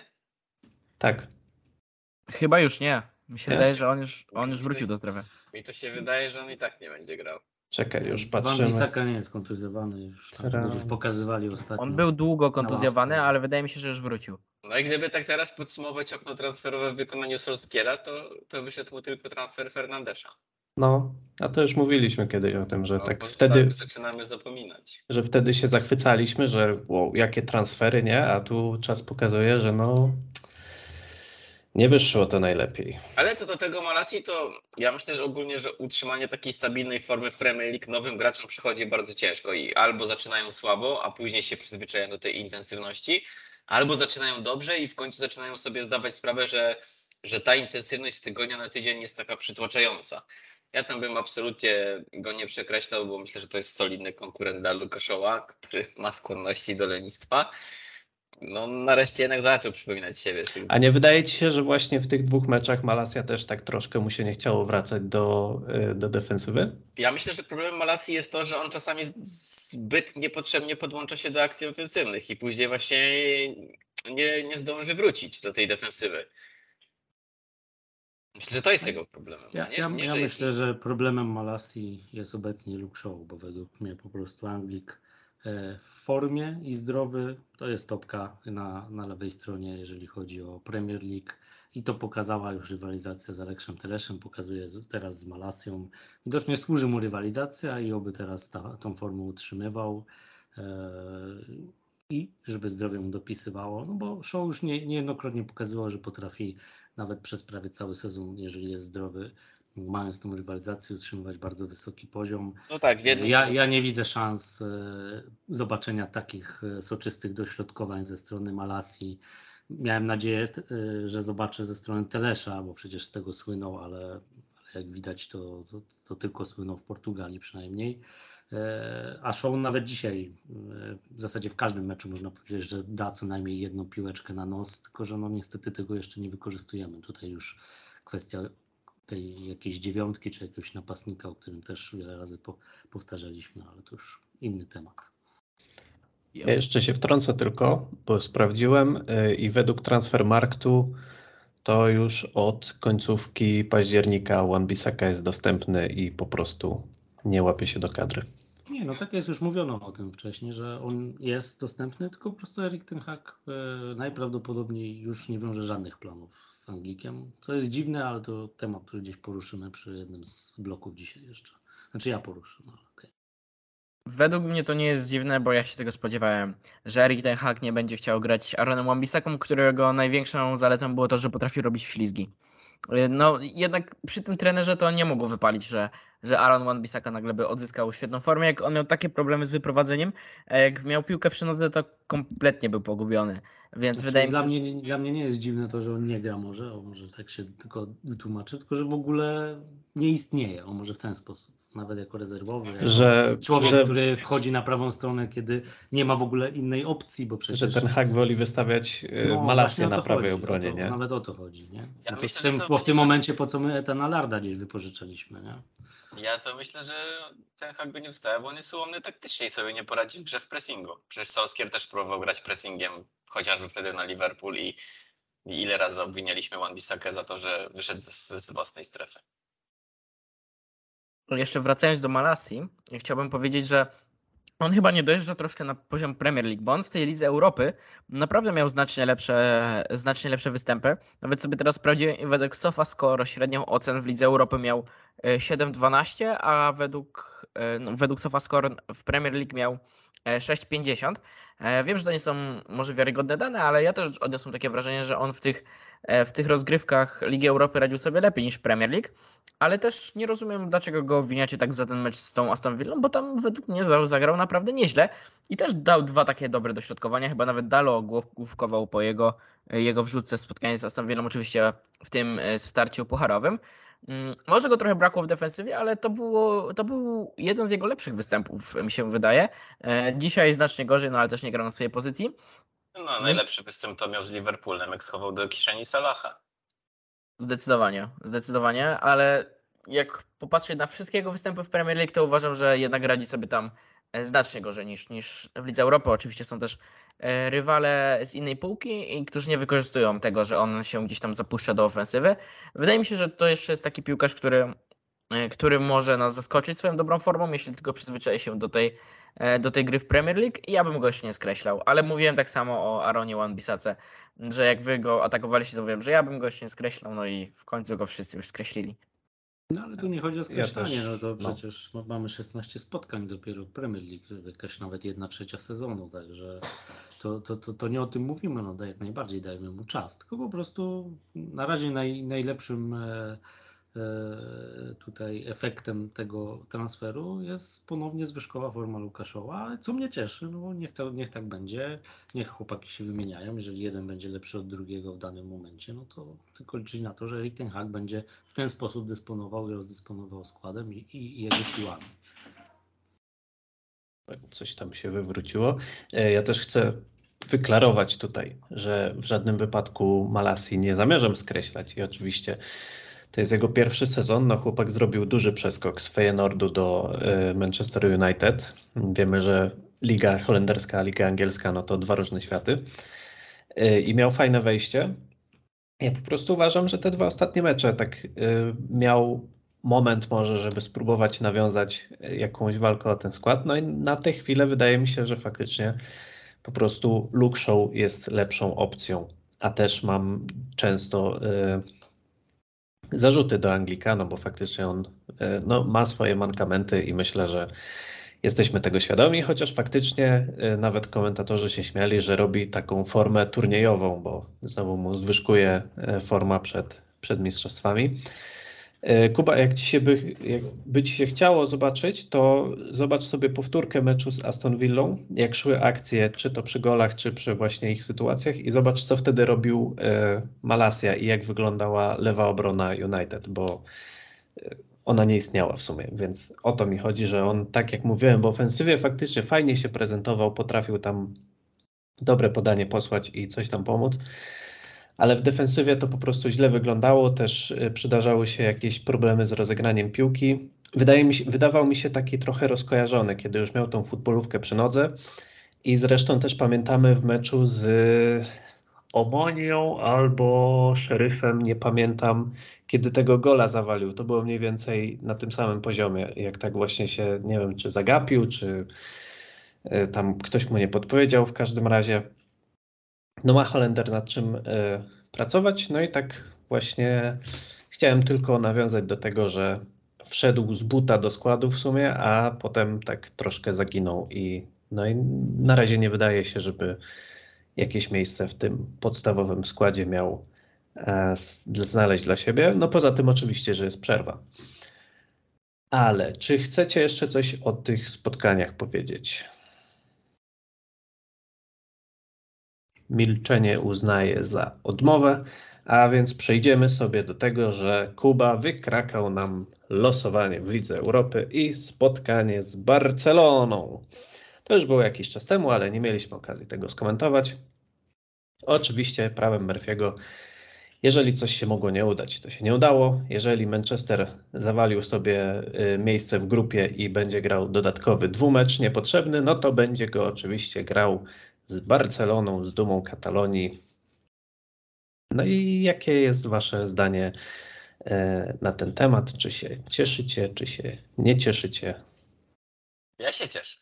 Tak. Chyba już nie. Mi się Nie? wydaje, że on już, on już wrócił do zdrowia. Mi to się wydaje, że on i tak nie będzie grał. Czekaj, już Van patrzymy. Bissaka nie jest kontuzjowany, już tam Teraz- ludzie pokazywali ostatnio. On był długo kontuzjowany, ławce. ale wydaje mi się, że już wrócił. No i gdyby tak teraz podsumować okno transferowe w wykonaniu Solskiera, to, to wyszedł mu tylko transfer Fernandesza. No, a to już mówiliśmy kiedyś o tym, że No, tak bo wtedy, zaczynamy zapominać. że wtedy się zachwycaliśmy, że wow, jakie transfery, nie? A tu czas pokazuje, że no nie wyszło to najlepiej. Ale co do tego Malasi, to ja myślę, że ogólnie, że utrzymanie takiej stabilnej formy w Premier League nowym graczom przychodzi bardzo ciężko i albo zaczynają słabo, a później się przyzwyczajają do tej intensywności, albo zaczynają dobrze i w końcu zaczynają sobie zdawać sprawę, że, że ta intensywność z tygodnia na tydzień jest taka przytłaczająca. Ja tam bym absolutnie go nie przekreślał, bo myślę, że to jest solidny konkurent dla Lukaszoła, który ma skłonności do lenistwa. No nareszcie jednak zaczął przypominać siebie. A nie wydaje ci się, że właśnie w tych dwóch meczach Malasia też tak troszkę mu się nie chciało wracać do, y, do defensywy? Ja myślę, że problemem Malasji jest to, że on czasami zbyt niepotrzebnie podłącza się do akcji ofensywnych i później właśnie nie, nie zdąży wrócić do tej defensywy. Myślę, że to jest jego problemem. Ja, nie, ja, nie, ja że myślę, jest... że problemem Malasji jest obecnie Luke Shaw, bo według mnie po prostu Anglik e, w formie i zdrowy to jest topka na, na lewej stronie, jeżeli chodzi o Premier League. I to pokazała już rywalizacja z Alekszem Teleszem, pokazuje teraz z Malasją. Widocznie służy mu rywalizacja i oby teraz ta, tą formę utrzymywał. E, I żeby zdrowie mu dopisywało, no bo Shaw już nie, niejednokrotnie pokazywał, że potrafi nawet przez prawie cały sezon, jeżeli jest zdrowy, mając tą rywalizację, utrzymywać bardzo wysoki poziom. No tak, w jednym Ja, ja nie widzę szans e, zobaczenia takich e, soczystych dośrodkowań ze strony Malasji. Miałem nadzieję, e, że zobaczę ze strony Telesza, bo przecież z tego słynął, ale, ale jak widać, to, to, to tylko słynął w Portugalii przynajmniej. A Show nawet dzisiaj, w zasadzie w każdym meczu można powiedzieć, że da co najmniej jedną piłeczkę na nos, tylko że no niestety tego jeszcze nie wykorzystujemy. Tutaj już kwestia tej jakiejś dziewiątki czy jakiegoś napastnika, o którym też wiele razy po, powtarzaliśmy, ale to już inny temat. Ja jeszcze się wtrącę tylko, bo sprawdziłem y, i według Transfermarktu to już od końcówki października Wan-Bissaka jest dostępny i po prostu nie łapie się do kadry. Nie, no tak jest już mówiono o tym wcześniej, że on jest dostępny, tylko po prostu Erik Ten Hag e, najprawdopodobniej już nie wiąże żadnych planów z Anglikiem, co jest dziwne, ale to temat, który gdzieś poruszymy przy jednym z bloków dzisiaj jeszcze. Znaczy ja poruszę, no okej. Według mnie to nie jest dziwne, bo ja się tego spodziewałem, że Erik Ten Hag nie będzie chciał grać Aaronem Wan-Bissaką, którego największą zaletą było to, że potrafi robić ślizgi. Y, No jednak przy tym trenerze to nie mogło wypalić, że, że Aaron Wan-Bissaka nagle by odzyskał świetną formę. Jak on miał takie problemy z wyprowadzeniem, a jak miał piłkę przy nodze, to kompletnie był pogubiony. Więc Znaczy, wydaje mi dla, się, że... mnie, dla mnie nie jest dziwne to, że on nie gra może, o może tak się tylko wytłumaczę, tylko że w ogóle nie istnieje, o może w ten sposób, nawet jako rezerwowy, jako Że, człowiek, że, który wchodzi na prawą stronę, kiedy nie ma w ogóle innej opcji, bo że przecież... ten hak woli wystawiać y, No, Malasię właśnie o na prawej chodzi, obronie, to, nie? Nawet o to chodzi, nie? Ja No to myślę, w tym, że to bo w tym momencie po co my Etana Larda gdzieś wypożyczaliśmy, nie? Ja to myślę, że ten hak by nie wstał, bo on jest ułomny taktycznie i sobie nie poradzi w grze w pressingu. Przecież Solskjaer też próbował grać pressingiem, chociażby wtedy na Liverpool i, i ile razy obwinialiśmy Wan-Bissakę za to, że wyszedł z, z własnej strefy. Jeszcze wracając do Malasji, chciałbym powiedzieć, że on chyba nie dojeżdża troszkę na poziom Premier League, bo on w tej Lidze Europy naprawdę miał znacznie lepsze, znacznie lepsze występy. Nawet sobie teraz sprawdziłem według SofaScore średnią ocen w Lidze Europy miał 7,12, a według, e, no, według SofaScore w Premier League miał e, 6,50. E, Wiem, że to nie są może wiarygodne dane, ale ja też odniosłem takie wrażenie, że on w tych, e, w tych rozgrywkach Ligi Europy radził sobie lepiej niż Premier League. Ale też nie rozumiem, dlaczego go obwiniacie tak za ten mecz z tą Aston Villą, bo tam według mnie za- zagrał naprawdę nieźle i też dał dwa takie dobre dośrodkowania. Chyba nawet Dalo głów- główkował po jego, jego wrzutce w spotkaniu z Aston Villą, oczywiście w tym e, starciu pucharowym. Mm, Może go trochę brakło w defensywie, ale to, było, to był jeden z jego lepszych występów, mi się wydaje. E, Dzisiaj znacznie gorzej, no ale też nie grał na swojej pozycji. No, najlepszy występ to miał z Liverpoolem, jak schował do kieszeni Salaha. Zdecydowanie, zdecydowanie, ale jak popatrzę na wszystkie jego występy w Premier League, to uważam, że jednak radzi sobie tam znacznie gorzej niż, niż w Lidze Europy. Oczywiście są też e, rywale z innej półki, którzy nie wykorzystują tego, że on się gdzieś tam zapuszcza do ofensywy. Wydaje mi się, że to jeszcze jest taki piłkarz, który, e, który może nas zaskoczyć swoją dobrą formą, jeśli tylko przyzwyczai się do tej, e, do tej gry w Premier League. Ja bym go jeszcze nie skreślał, ale mówiłem tak samo o Aaronie Wan-Bissace, że jak wy go atakowaliście, to wiem, że ja bym go jeszcze nie skreślał, no i w końcu go wszyscy już skreślili. No ale tu nie chodzi o skreślanie, też, no to no. przecież ma- mamy 16 spotkań dopiero w Premier League, jakaś nawet jedna trzecia sezonu, także to, to, to, to nie o tym mówimy, no jak najbardziej dajmy mu czas, tylko po prostu na razie naj, najlepszym e, tutaj efektem tego transferu jest ponownie zwyżkowa forma Lukaszowa, co mnie cieszy, no bo niech, to, niech tak będzie, niech chłopaki się wymieniają, jeżeli jeden będzie lepszy od drugiego w danym momencie, no to tylko liczyć na to, że Erik ten Hag będzie w ten sposób dysponował i rozdysponował składem i, i, jego siłami. Tak, Coś tam się wywróciło. E, Ja też chcę wyklarować tutaj, że w żadnym wypadku Malasi nie zamierzam skreślać i oczywiście to jest jego pierwszy sezon. No, chłopak zrobił duży przeskok z Feyenoordu do e, Manchester United. Wiemy, że liga holenderska, liga angielska no to dwa różne światy. E, I miał fajne wejście. Ja po prostu uważam, że te dwa ostatnie mecze tak e, miał moment może, żeby spróbować nawiązać jakąś walkę o ten skład. No i na tę chwilę wydaje mi się, że faktycznie po prostu Luke Show jest lepszą opcją. A też mam często e, zarzuty do Anglika, no bo faktycznie on e, no, ma swoje mankamenty i myślę, że jesteśmy tego świadomi, chociaż faktycznie e, nawet komentatorzy się śmiali, że robi taką formę turniejową, bo znowu mu zwyżkuje e, forma przed, przed mistrzostwami. E, Kuba, jak ci się by, ci się chciało zobaczyć, to zobacz sobie powtórkę meczu z Aston Villą, jak szły akcje, czy to przy golach, czy przy właśnie ich sytuacjach i zobacz, co wtedy robił e, Malasia i jak wyglądała lewa obrona United, bo e, ona nie istniała w sumie, więc o to mi chodzi, że on, tak jak mówiłem, w ofensywie faktycznie fajnie się prezentował, potrafił tam dobre podanie posłać i coś tam pomóc, ale w defensywie to po prostu źle wyglądało, też y, przydarzały się jakieś problemy z rozegraniem piłki. Wydaje mi się, wydawał mi się taki trochę rozkojarzony, kiedy już miał tą futbolówkę przy nodze i zresztą też pamiętamy w meczu z Omonią albo Szeryfem, nie pamiętam, kiedy tego gola zawalił. To było mniej więcej na tym samym poziomie, jak tak właśnie się, nie wiem, czy zagapił, czy y, tam ktoś mu nie podpowiedział w każdym razie. No ma Holender nad czym y, pracować. No i tak właśnie chciałem tylko nawiązać do tego, że wszedł z buta do składu w sumie, a potem tak troszkę zaginął i no i na razie nie wydaje się, żeby jakieś miejsce w tym podstawowym składzie miał e, znaleźć dla siebie. No poza tym oczywiście, że jest przerwa. Ale czy chcecie jeszcze coś o tych spotkaniach powiedzieć? Milczenie uznaję za odmowę, a więc przejdziemy sobie do tego, że Kuba wykrakał nam losowanie w Lidze Europy i spotkanie z Barceloną. To już było jakiś czas temu, ale nie mieliśmy okazji tego skomentować. Oczywiście prawem Murphy'ego, jeżeli coś się mogło nie udać, to się nie udało. Jeżeli Manchester zawalił sobie y, miejsce w grupie i będzie grał dodatkowy dwumecz niepotrzebny, no to będzie go oczywiście grał z Barceloną, z dumą Katalonii. No i jakie jest Wasze zdanie e, na ten temat? Czy się cieszycie, czy się nie cieszycie? Ja się cieszę.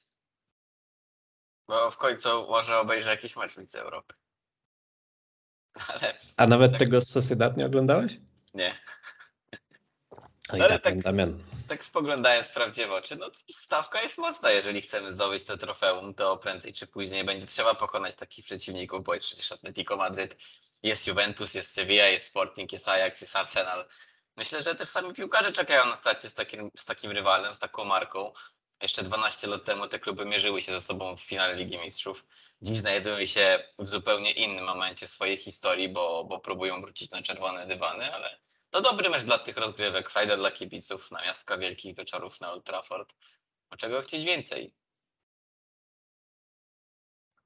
Bo w końcu może obejrzę jakiś mecz w Lidze Europy. Ale A nawet Tak. tego z Sociedad nie oglądałeś? nie. Ale tak, tak- Damian. Tak spoglądając prawdzie w oczy, no stawka jest mocna. Jeżeli chcemy zdobyć to trofeum, to prędzej czy później będzie trzeba pokonać takich przeciwników, bo jest przecież Atletico Madryt, jest Juventus, jest Sevilla, jest Sporting, jest Ajax, jest Arsenal. Myślę, że też sami piłkarze czekają na stację z takim, z takim rywalem, z taką marką. Jeszcze 12 lat temu te kluby mierzyły się ze sobą w finale Ligi Mistrzów. Dziś znajdują się w zupełnie innym momencie swojej historii, bo, bo próbują wrócić na czerwone dywany, ale to dobry mecz dla tych rozgrywek, frajda dla kibiców, namiastka wielkich wieczorów na Old Trafford. A czego chcieć więcej?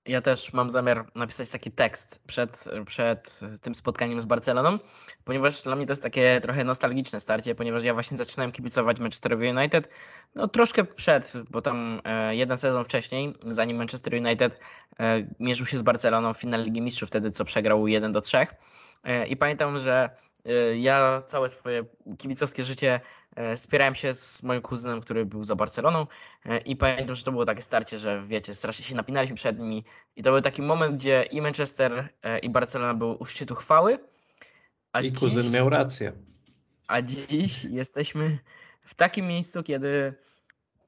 Ja też mam zamiar napisać taki tekst przed, przed tym spotkaniem z Barceloną, ponieważ dla mnie to jest takie trochę nostalgiczne starcie, ponieważ ja właśnie zaczynałem kibicować Manchesterowi United, no troszkę przed, bo tam e, jeden sezon wcześniej, zanim Manchester United e, mierzył się z Barceloną w finale Ligi Mistrzów, wtedy co przegrał 1 do 3. E, I pamiętam, że ja całe swoje kibicowskie życie e, spierałem się z moim kuzynem, który był za Barceloną e, i pamiętam, że to było takie starcie, że wiecie, strasznie się napinaliśmy przed nimi i to był taki moment, gdzie i Manchester e, i Barcelona były u szczytu chwały, I dziś, kuzyn miał rację. A dziś jesteśmy w takim miejscu, kiedy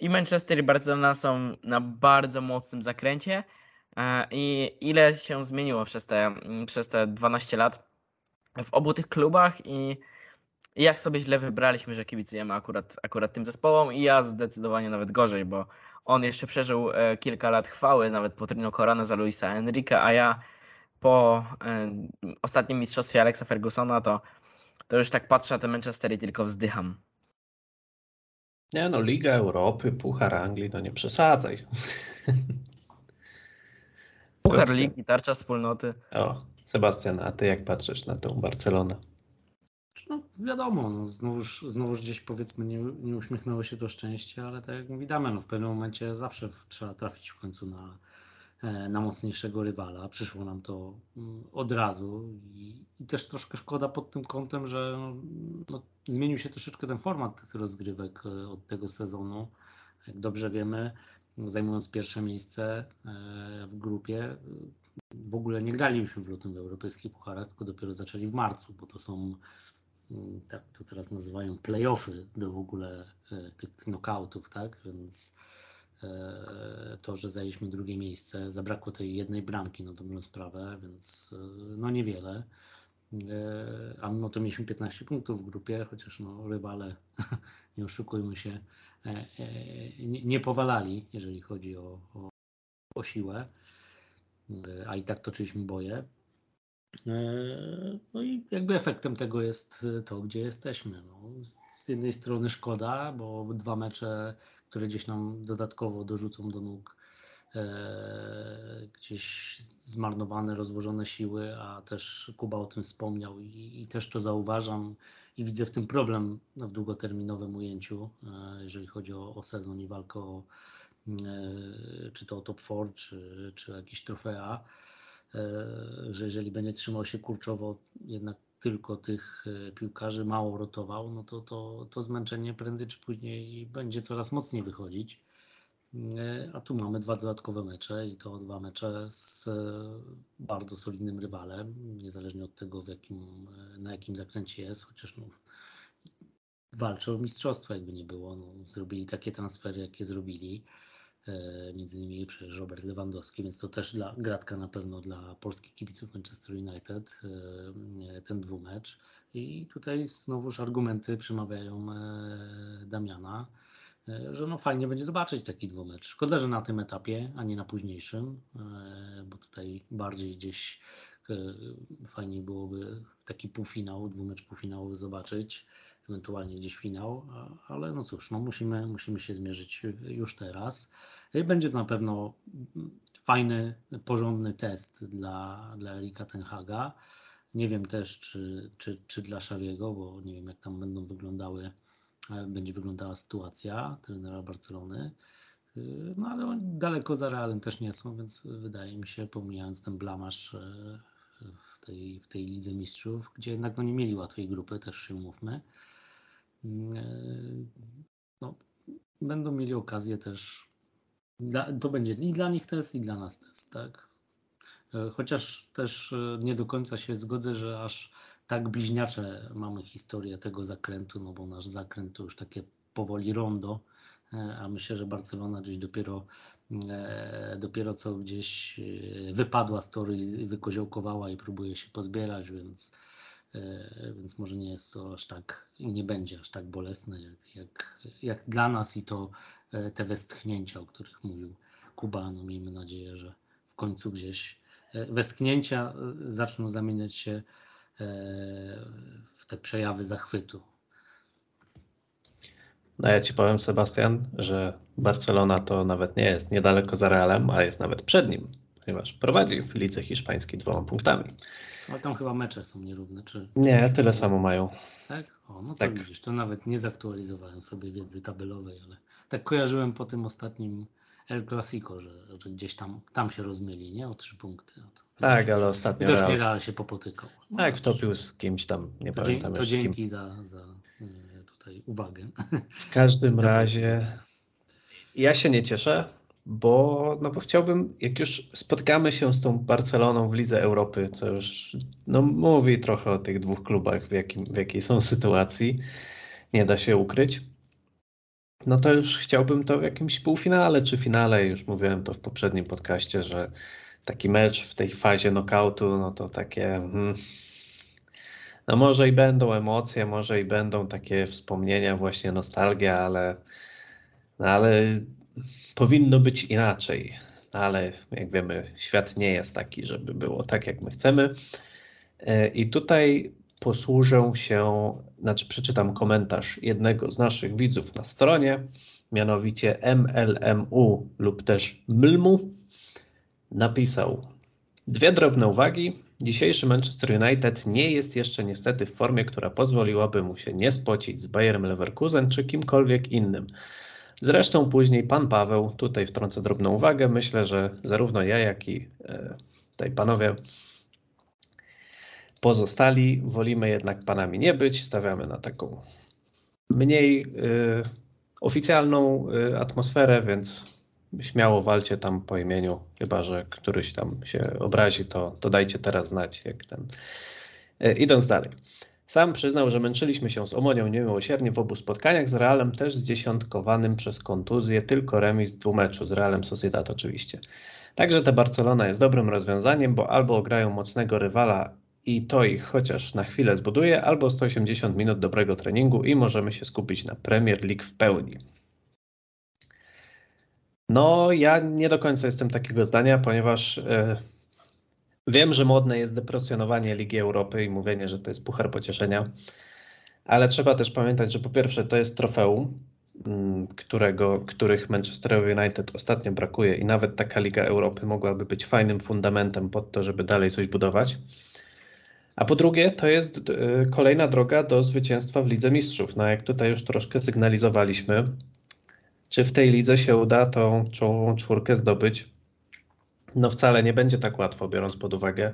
i Manchester i Barcelona są na bardzo mocnym zakręcie. E, I ile się zmieniło przez te, przez te 12 lat w obu tych klubach i i jak sobie źle wybraliśmy, że kibicujemy akurat, akurat tym zespołom i ja zdecydowanie nawet gorzej, bo on jeszcze przeżył e, kilka lat chwały, nawet po Trino za Luisa Enrique, a ja po e, ostatnim mistrzostwie Alexa Fergusona to, to już tak patrzę na te Manchester i tylko wzdycham. Nie no, Liga Europy, Puchar Anglii, no nie przesadzaj. Puchar. Ligi, tarcza wspólnoty. O, Sebastian, a ty jak patrzysz na tą Barcelonę? No wiadomo, no, znowuż, znowuż gdzieś powiedzmy nie, nie uśmiechnęło się to szczęście, ale tak jak mówi Damian, no, w pewnym momencie zawsze trzeba trafić w końcu na, e, na mocniejszego rywala. Przyszło nam to mm, od razu i, i też troszkę szkoda pod tym kątem, że no, zmienił się troszeczkę ten format tych rozgrywek e, od tego sezonu. Jak dobrze wiemy, zajmując pierwsze miejsce e, w grupie, w ogóle nie graliśmy w lutym w europejskich pucharach, tylko dopiero zaczęli w marcu, bo to są mm, tak to teraz nazywają playoffy do w ogóle e, tych knockoutów, tak? Więc e, to, że zajęliśmy drugie miejsce, zabrakło tej jednej bramki na dobrą sprawę, więc e, no niewiele. A mimo to mieliśmy 15 punktów w grupie, chociaż no rywale, nie oszukujmy się, nie, powalali, jeżeli chodzi o, o, o siłę, a i tak toczyliśmy boje. E, No i jakby efektem tego jest e, to, gdzie jesteśmy. No, z jednej strony szkoda, bo dwa mecze, które gdzieś nam dodatkowo dorzucą do nóg e, gdzieś zmarnowane, rozłożone siły, a też Kuba o tym wspomniał i, i też to zauważam i widzę w tym problem w długoterminowym ujęciu, e, jeżeli chodzi o, o sezon i walkę o e, czy to top 4, czy, czy jakieś trofea e, że jeżeli będzie trzymał się kurczowo jednak tylko tych e, piłkarzy, mało rotował, no to, to, to zmęczenie prędzej czy później będzie coraz mocniej wychodzić. E, A tu mamy dwa dodatkowe mecze i to dwa mecze z e, bardzo solidnym rywalem, niezależnie od tego, w jakim, e, na jakim zakręcie jest, chociaż no, walczą o mistrzostwo, jakby nie było. No, zrobili takie transfery, jakie zrobili e, między innymi przecież Robert Lewandowski, więc to też dla, gratka na pewno dla polskich kibiców Manchester United, e, ten dwumecz. I tutaj znowuż argumenty przemawiają e, Damiana, e, że no fajnie będzie zobaczyć taki dwumecz. Szkoda, że na tym etapie, a nie na późniejszym, e, bo tutaj bardziej gdzieś e, fajniej byłoby taki półfinał, dwumecz półfinałowy zobaczyć ewentualnie gdzieś finał, ale no cóż, no musimy, musimy się zmierzyć już teraz. Y, Będzie to na pewno mm, fajny, porządny test dla, dla Erika Tenhaga. Nie wiem też, czy, czy, czy dla Szawiego, bo nie wiem, jak tam będą wyglądały, e, będzie wyglądała sytuacja trenera Barcelony. Y, No ale daleko za Realem też nie są, więc wydaje mi się, pomijając ten blamasz e, w tej, w tej Lidze Mistrzów, gdzie jednak no, nie mieli łatwej grupy, też się umówmy, no, będą mieli okazję też. Dla, to będzie i dla nich test, i dla nas test, tak? E, Chociaż też e, nie do końca się zgodzę, że aż tak bliźniacze mamy historię tego zakrętu, no bo nasz zakręt to już takie powoli rondo, e, a myślę, że Barcelona gdzieś dopiero, e, dopiero co gdzieś e, wypadła z toru i wykoziołkowała i próbuje się pozbierać, więc E, więc może nie jest to aż tak nie będzie aż tak bolesne jak, jak, jak dla nas i to e, te westchnięcia, o których mówił Kuba. No miejmy nadzieję, że w końcu gdzieś e, westchnięcia e, zaczną zamieniać się e, w te przejawy zachwytu. No ja ci powiem, Sebastian, że Barcelona to nawet nie jest niedaleko za Realem, a jest nawet przed nim, ponieważ prowadzi w lidze hiszpańskiej dwoma punktami. Ale tam chyba mecze są nierówne, czy? Nie, tyle samo mają. Tak? O, no to Tak. widzisz, to nawet nie zaktualizowałem sobie wiedzy tabelowej, ale tak kojarzyłem po tym ostatnim El Clasico, że, że gdzieś tam, tam się rozmyli, nie? O trzy punkty. No to Tak, widocznie- ale ostatnio Widocznie Real, się popotykał. No tak, wtopił z kimś tam, nie To, pamiętam to z kim. dzięki za, za y, tutaj uwagę. W każdym razie ja się nie cieszę, bo, no bo chciałbym, jak już spotkamy się z tą Barceloną w Lidze Europy, co już no, mówi trochę o tych dwóch klubach, w, jakim, w jakiej są sytuacji, nie da się ukryć. No to już chciałbym to w jakimś półfinale czy finale, już mówiłem to w poprzednim podcaście, że taki mecz w tej fazie knockoutu, no to takie. Hmm, no może i będą emocje, może i będą takie wspomnienia, właśnie nostalgia, ale, no ale powinno być inaczej. Ale jak wiemy, świat nie jest taki, żeby było tak, jak my chcemy. E, I tutaj posłużę się, znaczy przeczytam komentarz jednego z naszych widzów na stronie, mianowicie MLMU lub też MLMU. Napisał dwie drobne uwagi. Dzisiejszy Manchester United nie jest jeszcze niestety w formie, która pozwoliłaby mu się nie spocić z Bayerem Leverkusen czy kimkolwiek innym. Zresztą później pan Paweł, tutaj wtrącę drobną uwagę, myślę, że zarówno ja, jak i e, tutaj panowie pozostali wolimy jednak panami nie być, stawiamy na taką mniej y, oficjalną y, atmosferę, więc śmiało walcie tam po imieniu, chyba że któryś tam się obrazi, to, to dajcie teraz znać, jak ten. Y, idąc dalej. Sam przyznał, że męczyliśmy się z Omonią niemiłosiernie w obu spotkaniach, z Realem też zdziesiątkowanym przez kontuzję, tylko remis dwumeczu, z Realem Sociedad oczywiście. Także ta Barcelona jest dobrym rozwiązaniem, bo albo grają mocnego rywala i to ich chociaż na chwilę zbuduje, albo 180 minut dobrego treningu i możemy się skupić na Premier League w pełni. No, ja nie do końca jestem takiego zdania, ponieważ yy, wiem, że modne jest depresjonowanie Ligi Europy i mówienie, że to jest puchar pocieszenia, ale trzeba też pamiętać, że po pierwsze to jest trofeum, yy, którego, których Manchester United ostatnio brakuje i nawet taka Liga Europy mogłaby być fajnym fundamentem pod to, żeby dalej coś budować. A po drugie, to jest e, kolejna droga do zwycięstwa w Lidze Mistrzów. No jak tutaj już troszkę sygnalizowaliśmy, czy w tej lidze się uda tą czołową czwórkę zdobyć? No wcale nie będzie tak łatwo, biorąc pod uwagę,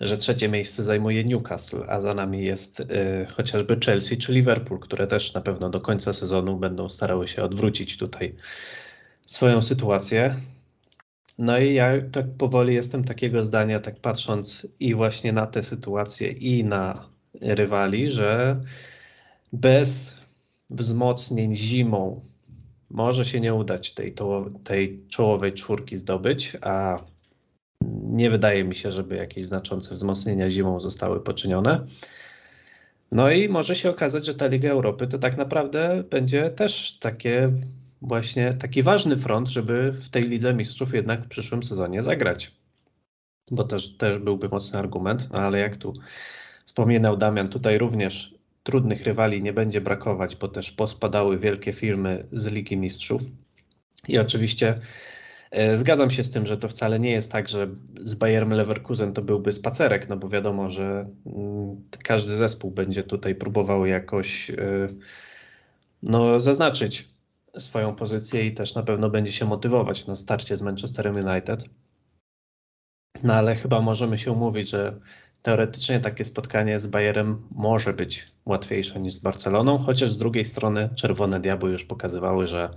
że trzecie miejsce zajmuje Newcastle, a za nami jest y, chociażby Chelsea czy Liverpool, które też na pewno do końca sezonu będą starały się odwrócić tutaj swoją sytuację. No i ja tak powoli jestem takiego zdania, tak patrząc i właśnie na tę sytuację, i na rywali, że bez wzmocnień zimą może się nie udać tej, tej czołowej czwórki zdobyć, a nie wydaje mi się, żeby jakieś znaczące wzmocnienia zimą zostały poczynione. No i może się okazać, że ta Liga Europy to tak naprawdę będzie też takie właśnie taki ważny front, żeby w tej Lidze Mistrzów jednak w przyszłym sezonie zagrać. Bo też, też byłby mocny argument, no ale jak tu wspominał Damian, tutaj również trudnych rywali nie będzie brakować, bo też pospadały wielkie firmy z Ligi Mistrzów. I oczywiście e, zgadzam się z tym, że to wcale nie jest tak, że z Bayerem Leverkusen to byłby spacerek, no bo wiadomo, że mm, każdy zespół będzie tutaj próbował jakoś e, no, zaznaczyć swoją pozycję i też na pewno będzie się motywować na starcie z Manchesterem United. No ale chyba możemy się umówić, że teoretycznie takie spotkanie z Bayerem może być łatwiejsze niż z Barceloną, chociaż z drugiej strony Czerwone Diabły już pokazywały, że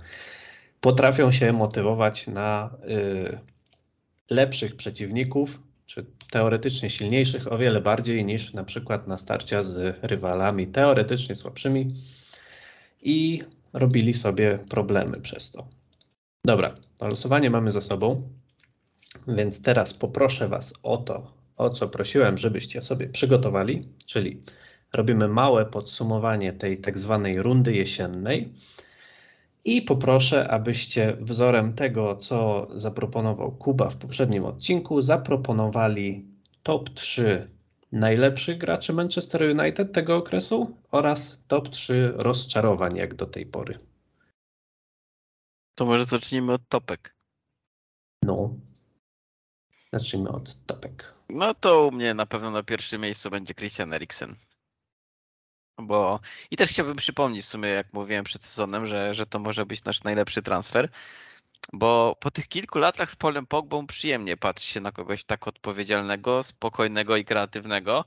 potrafią się motywować na y, lepszych przeciwników, czy teoretycznie silniejszych o wiele bardziej niż na przykład na starcia z rywalami teoretycznie słabszymi. I robili sobie problemy przez to. Dobra, losowanie mamy za sobą, więc teraz poproszę Was o to, o co prosiłem, żebyście sobie przygotowali, czyli robimy małe podsumowanie tej tak zwanej rundy jesiennej i poproszę, abyście wzorem tego, co zaproponował Kuba w poprzednim odcinku, zaproponowali top 3 najlepszych graczy Manchester United tego okresu oraz top 3 rozczarowań jak do tej pory. To może zacznijmy od topek. No. Zacznijmy od topek. No to u mnie na pewno na pierwszym miejscu będzie Christian Eriksen. Bo i też chciałbym przypomnieć w sumie, jak mówiłem przed sezonem, że, że to może być nasz najlepszy transfer. Bo po tych kilku latach z Polem Pogbą przyjemnie patrzy się na kogoś tak odpowiedzialnego, spokojnego i kreatywnego.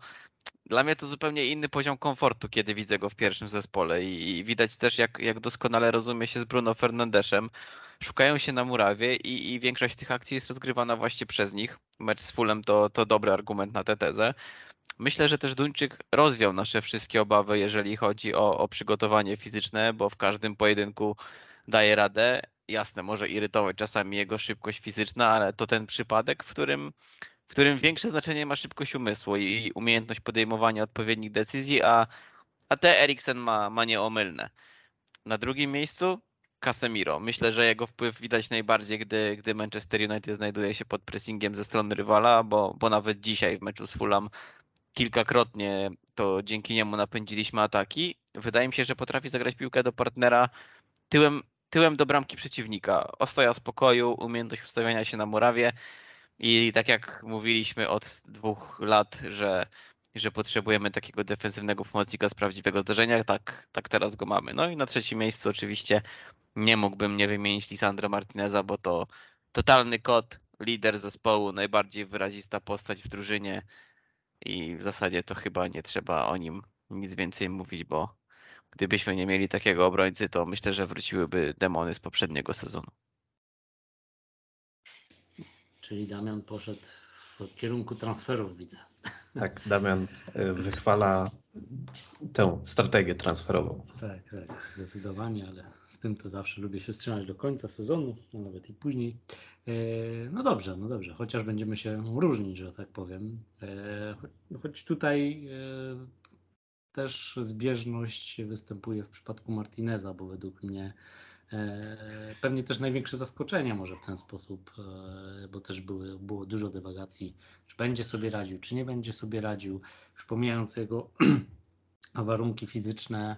Dla mnie to zupełnie inny poziom komfortu, kiedy widzę go w pierwszym zespole i, widać też, jak, jak doskonale rozumie się z Bruno Fernandeszem. Szukają się na murawie i, i większość tych akcji jest rozgrywana właśnie przez nich. Mecz z Fulem to, to dobry argument na tę tezę. Myślę, że też Duńczyk rozwiał nasze wszystkie obawy, jeżeli chodzi o, o przygotowanie fizyczne, bo w każdym pojedynku daje radę. Jasne, może irytować czasami jego szybkość fizyczna, ale to ten przypadek, w którym, którym większe znaczenie ma szybkość umysłu i umiejętność podejmowania odpowiednich decyzji, a, a te Eriksen ma, ma nieomylne. Na drugim miejscu Casemiro. Myślę, że jego wpływ widać najbardziej, gdy, gdy Manchester United znajduje się pod pressingiem ze strony rywala, bo, bo nawet dzisiaj w meczu z Fulham kilkakrotnie to dzięki niemu napędziliśmy ataki. Wydaje mi się, że potrafi zagrać piłkę do partnera tyłem, tyłem do bramki przeciwnika. Ostoja spokoju, umiejętność ustawiania się na murawie i tak jak mówiliśmy od dwóch lat, że, że potrzebujemy takiego defensywnego pomocnika z prawdziwego zdarzenia, tak, tak teraz go mamy. No i na trzecim miejscu oczywiście nie mógłbym nie wymienić Lisandro Martineza, bo to totalny kot, lider zespołu, najbardziej wyrazista postać w drużynie i w zasadzie to chyba nie trzeba o nim nic więcej mówić, bo gdybyśmy nie mieli takiego obrońcy, to myślę, że wróciłyby demony z poprzedniego sezonu. Czyli Damian poszedł w kierunku transferów, widzę. Tak, Damian y, wychwala tę strategię transferową. Tak, tak, zdecydowanie, ale z tym to zawsze lubię się wstrzymać do końca sezonu, a nawet i później. E, No dobrze, no dobrze, chociaż będziemy się różnić, że tak powiem. E, cho- Choć tutaj e, też zbieżność występuje w przypadku Martineza, bo według mnie pewnie też największe zaskoczenie może w ten sposób, e, bo też były, było dużo dywagacji, czy będzie sobie radził, czy nie będzie sobie radził, już pomijając jego warunki fizyczne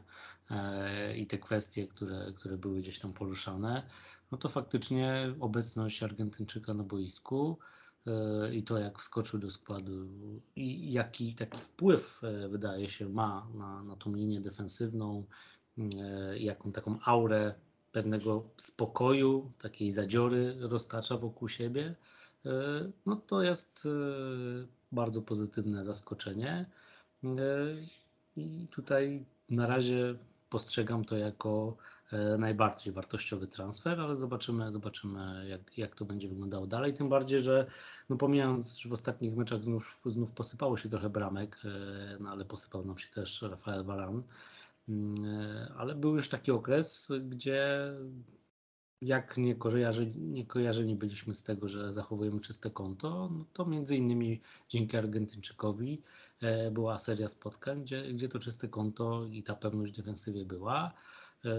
e, i te kwestie, które, które były gdzieś tam poruszane, no to faktycznie obecność Argentyńczyka na boisku e, i to jak wskoczył do składu i jaki taki wpływ e, wydaje się ma na, na tą linię defensywną, e, jaką taką aurę pewnego spokoju, takiej zadziory roztacza wokół siebie, e, no to jest e, bardzo pozytywne zaskoczenie. E, i tutaj na razie postrzegam to jako najbardziej wartościowy transfer, ale zobaczymy, zobaczymy jak, jak to będzie wyglądało dalej. Tym bardziej, że no pomijając, że w ostatnich meczach znów, znów posypało się trochę bramek, no ale posypał nam się też Rafael Varane. Mm, e, Ale był już taki okres, gdzie jak nie kojarzy, nie kojarzeni byliśmy z tego, że zachowujemy czyste konto, no to między innymi dzięki Argentyńczykowi e, była seria spotkań, gdzie, gdzie to czyste konto i ta pewność defensywie była. E,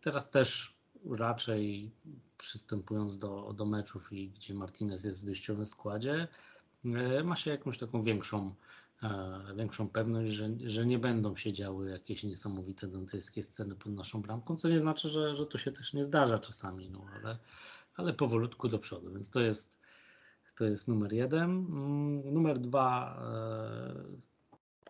Teraz też raczej przystępując do, do meczów i gdzie Martinez jest w wyjściowym składzie, ma się jakąś taką większą, większą pewność, że, że nie będą się działy jakieś niesamowite dantejskie sceny pod naszą bramką, co nie znaczy, że, że to się też nie zdarza czasami, no ale, ale powolutku do przodu, więc to jest, to jest numer jeden. Mm, Numer dwa, e,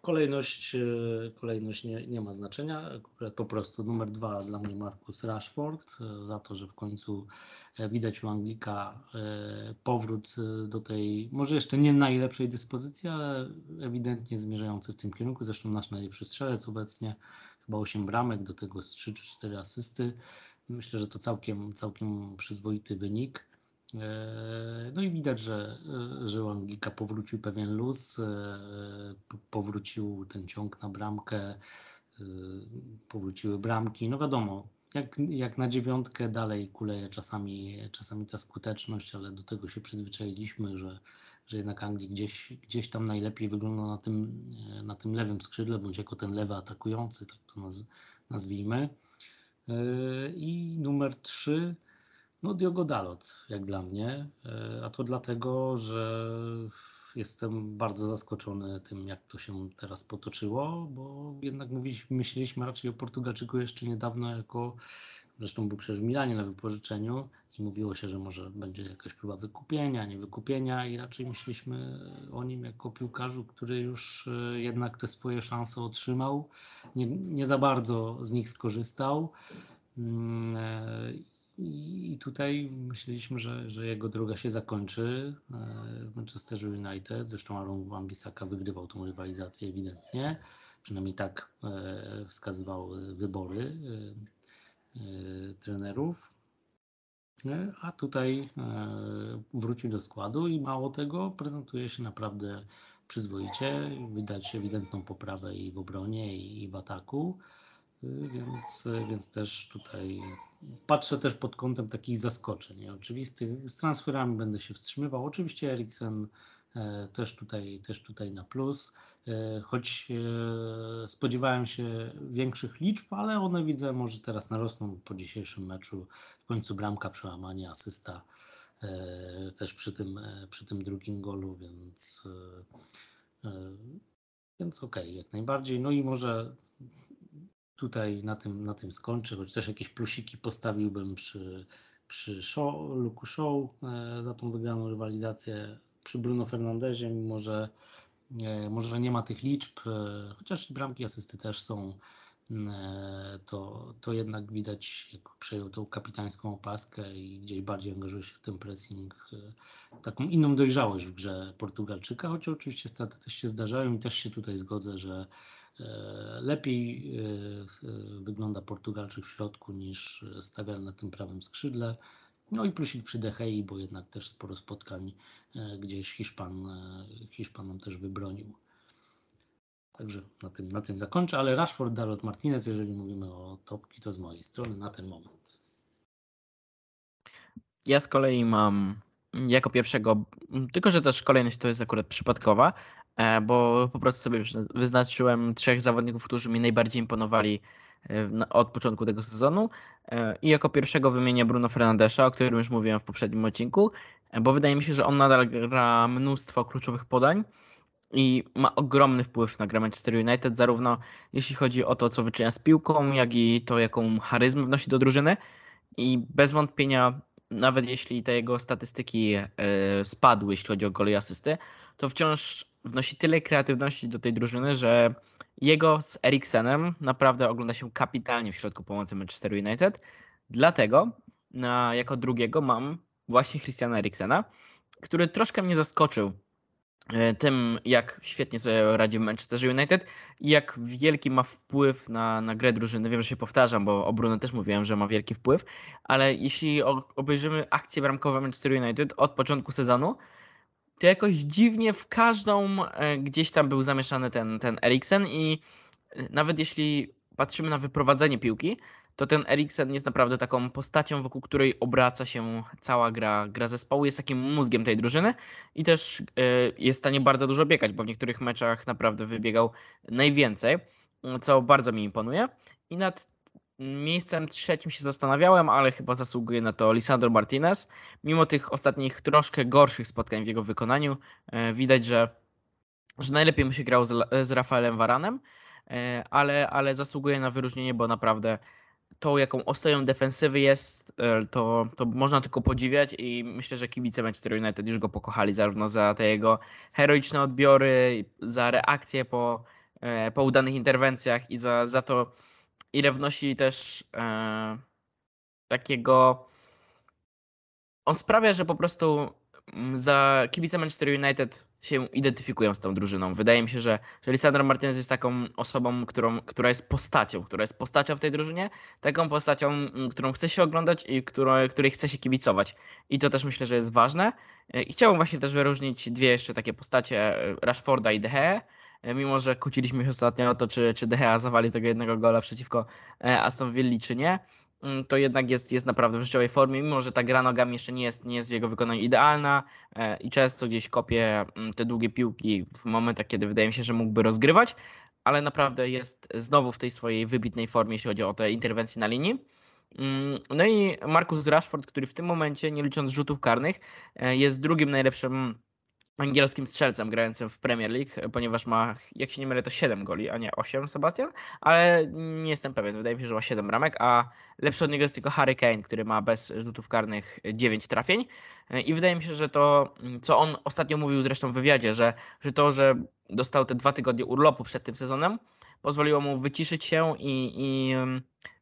kolejność, e, kolejność nie, nie ma znaczenia, po prostu numer dwa dla mnie Marcus Rashford, e, za to, że w końcu e, widać u Anglika powrót do tej, może jeszcze nie najlepszej dyspozycji, ale ewidentnie zmierzający w tym kierunku, zresztą nasz najlepszy strzelec obecnie, chyba 8 bramek, do tego z 3 czy 4 asysty. Myślę, że to całkiem, całkiem przyzwoity wynik. E, No i widać, że, e, że u Anglika powrócił pewien luz, e, powrócił ten ciąg na bramkę, powróciły bramki. No wiadomo, jak, jak na dziewiątkę dalej kuleje czasami, czasami ta skuteczność, ale do tego się przyzwyczailiśmy, że, że jednak Anglik gdzieś, gdzieś tam najlepiej wygląda na tym, na tym lewym skrzydle, bądź jako ten lewy atakujący, tak to naz, nazwijmy. I numer trzy, no Diogo Dalot, jak dla mnie, E, a to dlatego, że jestem bardzo zaskoczony tym, jak to się teraz potoczyło, bo jednak mówiliśmy, myśleliśmy raczej o Portugalczyku jeszcze niedawno jako, zresztą był przecież w Milanie na wypożyczeniu i mówiło się, że może będzie jakaś próba wykupienia, nie wykupienia i raczej myśleliśmy o nim jako piłkarzu, który już e, jednak te swoje szanse otrzymał, nie, nie za bardzo z nich skorzystał. E, i, tutaj myśleliśmy, że, że jego droga się zakończy e, w Manchesterze United. Zresztą Aaron Wan-Bissaka wygrywał tą rywalizację ewidentnie. Przynajmniej tak e, wskazywały wybory e, trenerów. A tutaj wrócił do składu i mało tego, prezentuje się naprawdę przyzwoicie. Widać ewidentną poprawę i w obronie, i w ataku. Więc, więc też tutaj patrzę też pod kątem takich zaskoczeń oczywistych. Z transferami będę się wstrzymywał. Oczywiście Eriksen e, też tutaj, też tutaj na plus, e, choć e, spodziewałem się większych liczb, ale one widzę może teraz narosną po dzisiejszym meczu. W końcu bramka, przełamanie, asysta też przy tym, przy tym drugim golu, więc, więc okej, okay, jak najbardziej. No i może tutaj na tym, na tym skończę, choć też jakieś plusiki postawiłbym przy, przy show, Luku Show e, za tą wygraną rywalizację, przy Bruno Fernandezie, mimo że e, może nie ma tych liczb, e, chociaż bramki asysty też są, to, to jednak widać, jak przejął tą kapitańską opaskę i gdzieś bardziej angażuje się w ten pressing, taką inną dojrzałość w grze Portugalczyka, choć oczywiście straty też się zdarzają i też się tutaj zgodzę, że E, lepiej e, wygląda Portugalczyk w środku niż Stawian na tym prawym skrzydle. No i plusik przy Dehei, bo jednak też sporo spotkań e, gdzieś Hiszpan, Hiszpan nam też wybronił. Także na tym, na tym zakończę, ale Rashford, Dalot, Martinez, jeżeli mówimy o topki, to z mojej strony na ten moment. Ja z kolei mam jako pierwszego, tylko że też kolejność to jest akurat przypadkowa, E, bo po prostu sobie wyznaczyłem trzech zawodników, którzy mi najbardziej imponowali e, od początku tego sezonu. E, I jako pierwszego wymienię Bruno Fernandesza, o którym już mówiłem w poprzednim odcinku, bo wydaje mi się, że on nadal gra mnóstwo kluczowych podań i ma ogromny wpływ na grę Manchester United, zarówno jeśli chodzi o to, co wyczynia z piłką, jak i to, jaką charyzmę wnosi do drużyny. I bez wątpienia, nawet jeśli te jego statystyki spadły, jeśli chodzi o gole i asysty, to wciąż wnosi tyle kreatywności do tej drużyny, że jego z Eriksenem naprawdę ogląda się kapitalnie w środku pomocy Manchester United. Dlatego na, jako drugiego mam właśnie Christiana Eriksena, który troszkę mnie zaskoczył e, tym, jak świetnie sobie radzi w Manchester United i jak wielki ma wpływ na, na grę drużyny. Wiem, że się powtarzam, bo o Bruno też mówiłem, że ma wielki wpływ, ale jeśli obejrzymy akcje bramkowe Manchester United od początku sezonu, to jakoś dziwnie w każdą e, gdzieś tam był zamieszany ten, ten Eriksen i e, nawet jeśli patrzymy na wyprowadzenie piłki, to ten Eriksen jest naprawdę taką postacią, wokół której obraca się cała gra, gra zespołu, jest takim mózgiem tej drużyny i też e, jest w stanie bardzo dużo biegać, bo w niektórych meczach naprawdę wybiegał najwięcej, co bardzo mi imponuje. I nad Miejscem trzecim się zastanawiałem, ale chyba zasługuje na to Lisandro Martinez. Mimo tych ostatnich troszkę gorszych spotkań w jego wykonaniu, e, widać, że, że najlepiej mu się grał z, z Rafaelem Varanem, e, ale, ale zasługuje na wyróżnienie, bo naprawdę to, jaką ostoją defensywy jest, e, to, to można tylko podziwiać i myślę, że kibice Manchester United już go pokochali zarówno za te jego heroiczne odbiory, za reakcje po, po udanych interwencjach i za, za to, ile wnosi też e, takiego. On sprawia, że po prostu mm, za kibice Manchester United się identyfikują z tą drużyną. Wydaje mi się, że, że Lisandro Martinez jest taką osobą, którą, która jest postacią, która jest postacią w tej drużynie, taką postacią, mm, którą chce się oglądać i którą, której chce się kibicować. I to też myślę, że jest ważne. E, I chciałbym właśnie też wyróżnić dwie jeszcze takie postacie, e, Rashforda i De Gea, mimo że kłóciliśmy się ostatnio o to, czy, czy De Gea zawali tego jednego gola przeciwko e, Aston Villa, czy nie, mm, to jednak jest, jest naprawdę w życiowej formie, mimo że ta gra nogami jeszcze nie jest, nie jest w jego wykonaniu idealna e, i często gdzieś kopie mm, te długie piłki w momentach, kiedy wydaje mi się, że mógłby rozgrywać, ale naprawdę jest znowu w tej swojej wybitnej formie, jeśli chodzi o te interwencje na linii. Mm, no i Marcus Rashford, który w tym momencie, nie licząc rzutów karnych, jest drugim najlepszym angielskim strzelcem grającym w Premier League, ponieważ ma, jak się nie mylę, to 7 goli, a nie 8 Sebastian, ale nie jestem pewien, wydaje mi się, że ma 7 ramek, a lepszy od niego jest tylko Harry Kane, który ma bez rzutów karnych 9 trafień. I wydaje mi się, że to, co on ostatnio mówił zresztą w wywiadzie, że, że to, że dostał te dwa tygodnie urlopu przed tym sezonem, pozwoliło mu wyciszyć się i, i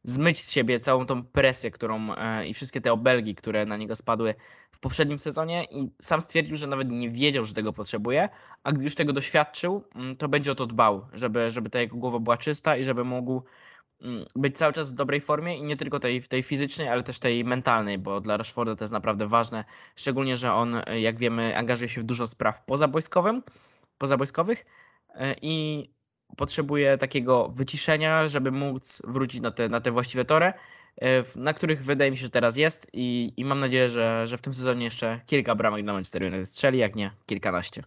zmyć z siebie całą tą presję, którą e, i wszystkie te obelgi, które na niego spadły w poprzednim sezonie i sam stwierdził, że nawet nie wiedział, że tego potrzebuje, a gdy już tego doświadczył, to będzie o to dbał, żeby, żeby ta jego głowa była czysta i żeby mógł być cały czas w dobrej formie i nie tylko tej, tej fizycznej, ale też tej mentalnej, bo dla Rashforda to jest naprawdę ważne, szczególnie, że on, e, jak wiemy, angażuje się w dużo spraw pozabojskowym, pozabojskowych e, i potrzebuje takiego wyciszenia, żeby móc wrócić na te, na te właściwe tory, e, na których wydaje mi się, że teraz jest i, i mam nadzieję, że, że w tym sezonie jeszcze kilka bramek dla Manchester United strzeli, jak nie kilkanaście.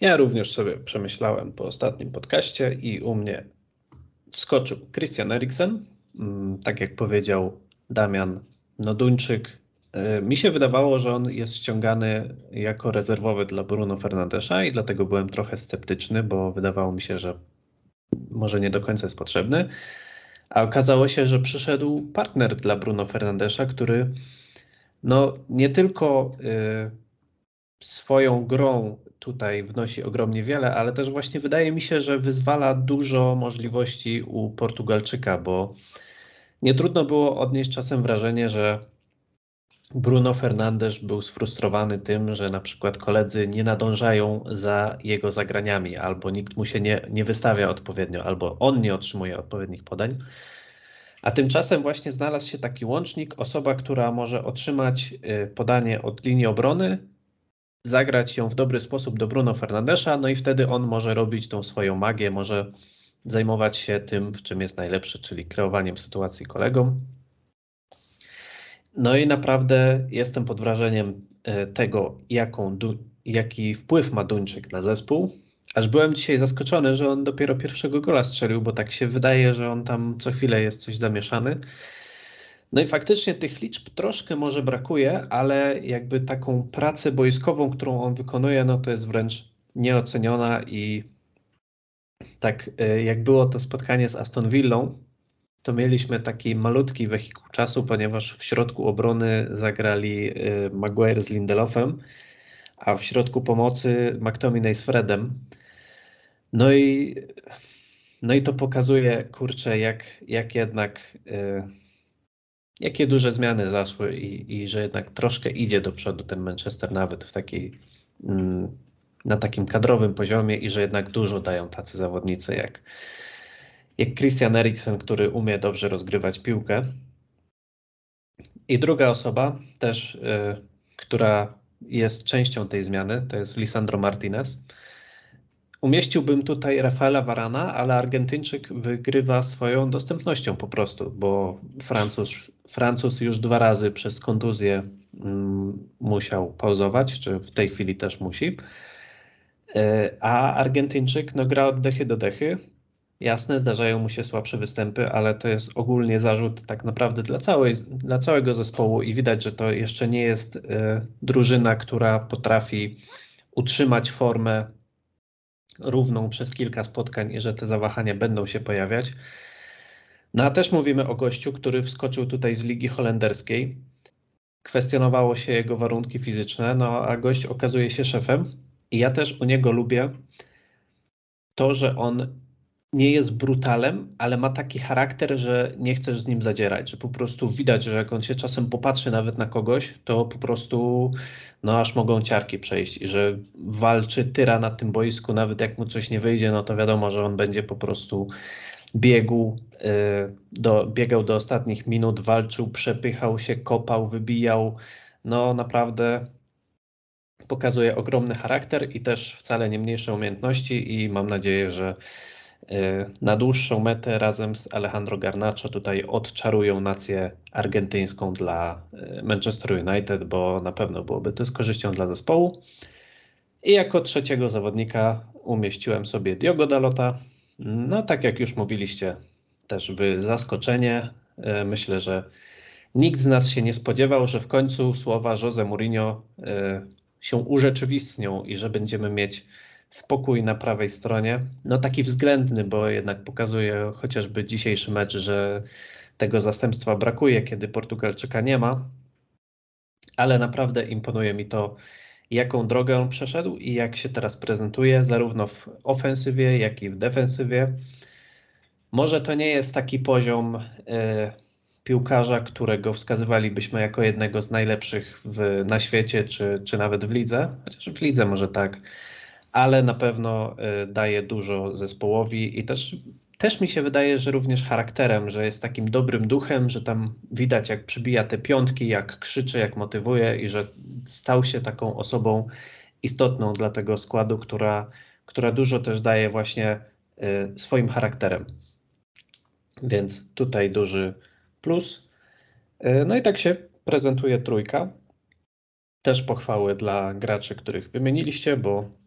Ja również sobie przemyślałem po ostatnim podcaście i u mnie wskoczył Christian Eriksen. Mm, Tak jak powiedział Damian Noduńczyk, mi się wydawało, że on jest ściągany jako rezerwowy dla Bruno Fernandesza i dlatego byłem trochę sceptyczny, bo wydawało mi się, że może nie do końca jest potrzebny. A okazało się, że przyszedł partner dla Bruno Fernandesza, który no nie tylko y, swoją grą tutaj wnosi ogromnie wiele, ale też właśnie wydaje mi się, że wyzwala dużo możliwości u Portugalczyka, bo nie trudno było odnieść czasem wrażenie, że Bruno Fernandes był sfrustrowany tym, że na przykład koledzy nie nadążają za jego zagraniami, albo nikt mu się nie, nie wystawia odpowiednio, albo on nie otrzymuje odpowiednich podań. A tymczasem właśnie znalazł się taki łącznik, osoba, która może otrzymać y, podanie od linii obrony, zagrać ją w dobry sposób do Bruno Fernandesza, no i wtedy on może robić tą swoją magię, może zajmować się tym, w czym jest najlepszy, czyli kreowaniem sytuacji kolegom. No i naprawdę jestem pod wrażeniem e, tego, jaką, jaki wpływ ma Duńczyk na zespół. Aż byłem dzisiaj zaskoczony, że on dopiero pierwszego gola strzelił, bo tak się wydaje, że on tam co chwilę jest coś zamieszany. No i faktycznie tych liczb troszkę może brakuje, ale jakby taką pracę boiskową, którą on wykonuje, no to jest wręcz nieoceniona i tak e, jak było to spotkanie z Aston Villą, to mieliśmy taki malutki wehikuł czasu, ponieważ w środku obrony zagrali e, Maguire z Lindelofem, a w środku pomocy McTominay z Fredem. No i, no i to pokazuje, kurczę, jak, jak jednak e, jakie duże zmiany zaszły i, i że jednak troszkę idzie do przodu ten Manchester nawet w mm, na takim kadrowym poziomie i że jednak dużo dają tacy zawodnicy jak, jak Christian Eriksen, który umie dobrze rozgrywać piłkę. I druga osoba też, y, która jest częścią tej zmiany, to jest Lisandro Martinez. Umieściłbym tutaj Rafaela Varana, ale Argentyńczyk wygrywa swoją dostępnością po prostu, bo Francuz, Francuz już dwa razy przez kontuzję mm, musiał pauzować, czy w tej chwili też musi. E, A Argentyńczyk no, gra od dechy do dechy. Jasne, zdarzają mu się słabsze występy, ale to jest ogólnie zarzut tak naprawdę dla, całej, dla całego zespołu i widać, że to jeszcze nie jest e, drużyna, która potrafi utrzymać formę równą przez kilka spotkań i że te zawahania będą się pojawiać. No a też mówimy o gościu, który wskoczył tutaj z ligi holenderskiej. Kwestionowało się jego warunki fizyczne, no a gość okazuje się szefem. I ja też u niego lubię to, że on nie jest brutalem, ale ma taki charakter, że nie chcesz z nim zadzierać, że po prostu widać, że jak on się czasem popatrzy nawet na kogoś, to po prostu no aż mogą ciarki przejść i że walczy tyra na tym boisku, nawet jak mu coś nie wyjdzie, no to wiadomo, że on będzie po prostu biegł y, do, biegał do ostatnich minut, walczył, przepychał się, kopał, wybijał. No naprawdę pokazuje ogromny charakter i też wcale nie mniejsze umiejętności i mam nadzieję, że na dłuższą metę razem z Alejandro Garnacho tutaj odczarują nację argentyńską dla y, Manchester United, bo na pewno byłoby to z korzyścią dla zespołu. I jako trzeciego zawodnika umieściłem sobie Diogo Dalota. No tak jak już mówiliście, też wy zaskoczenie. Y, Myślę, że nikt z nas się nie spodziewał, że w końcu słowa Jose Mourinho się urzeczywistnią i że będziemy mieć spokój na prawej stronie. No taki względny, bo jednak pokazuje chociażby dzisiejszy mecz, że tego zastępstwa brakuje, kiedy Portugalczyka nie ma. Ale naprawdę imponuje mi to, jaką drogę on przeszedł i jak się teraz prezentuje, zarówno w ofensywie, jak i w defensywie. Może to nie jest taki poziom e, piłkarza, którego wskazywalibyśmy jako jednego z najlepszych w, na świecie, czy, czy nawet w lidze, chociaż w lidze może tak, ale na pewno e, daje dużo zespołowi i też, też mi się wydaje, że również charakterem, że jest takim dobrym duchem, że tam widać jak przybija te piątki, jak krzyczy, jak motywuje i że stał się taką osobą istotną dla tego składu, która, która dużo też daje właśnie e, swoim charakterem. Więc tutaj duży plus. E, no i tak się prezentuje trójka. Też pochwały dla graczy, których wymieniliście, bo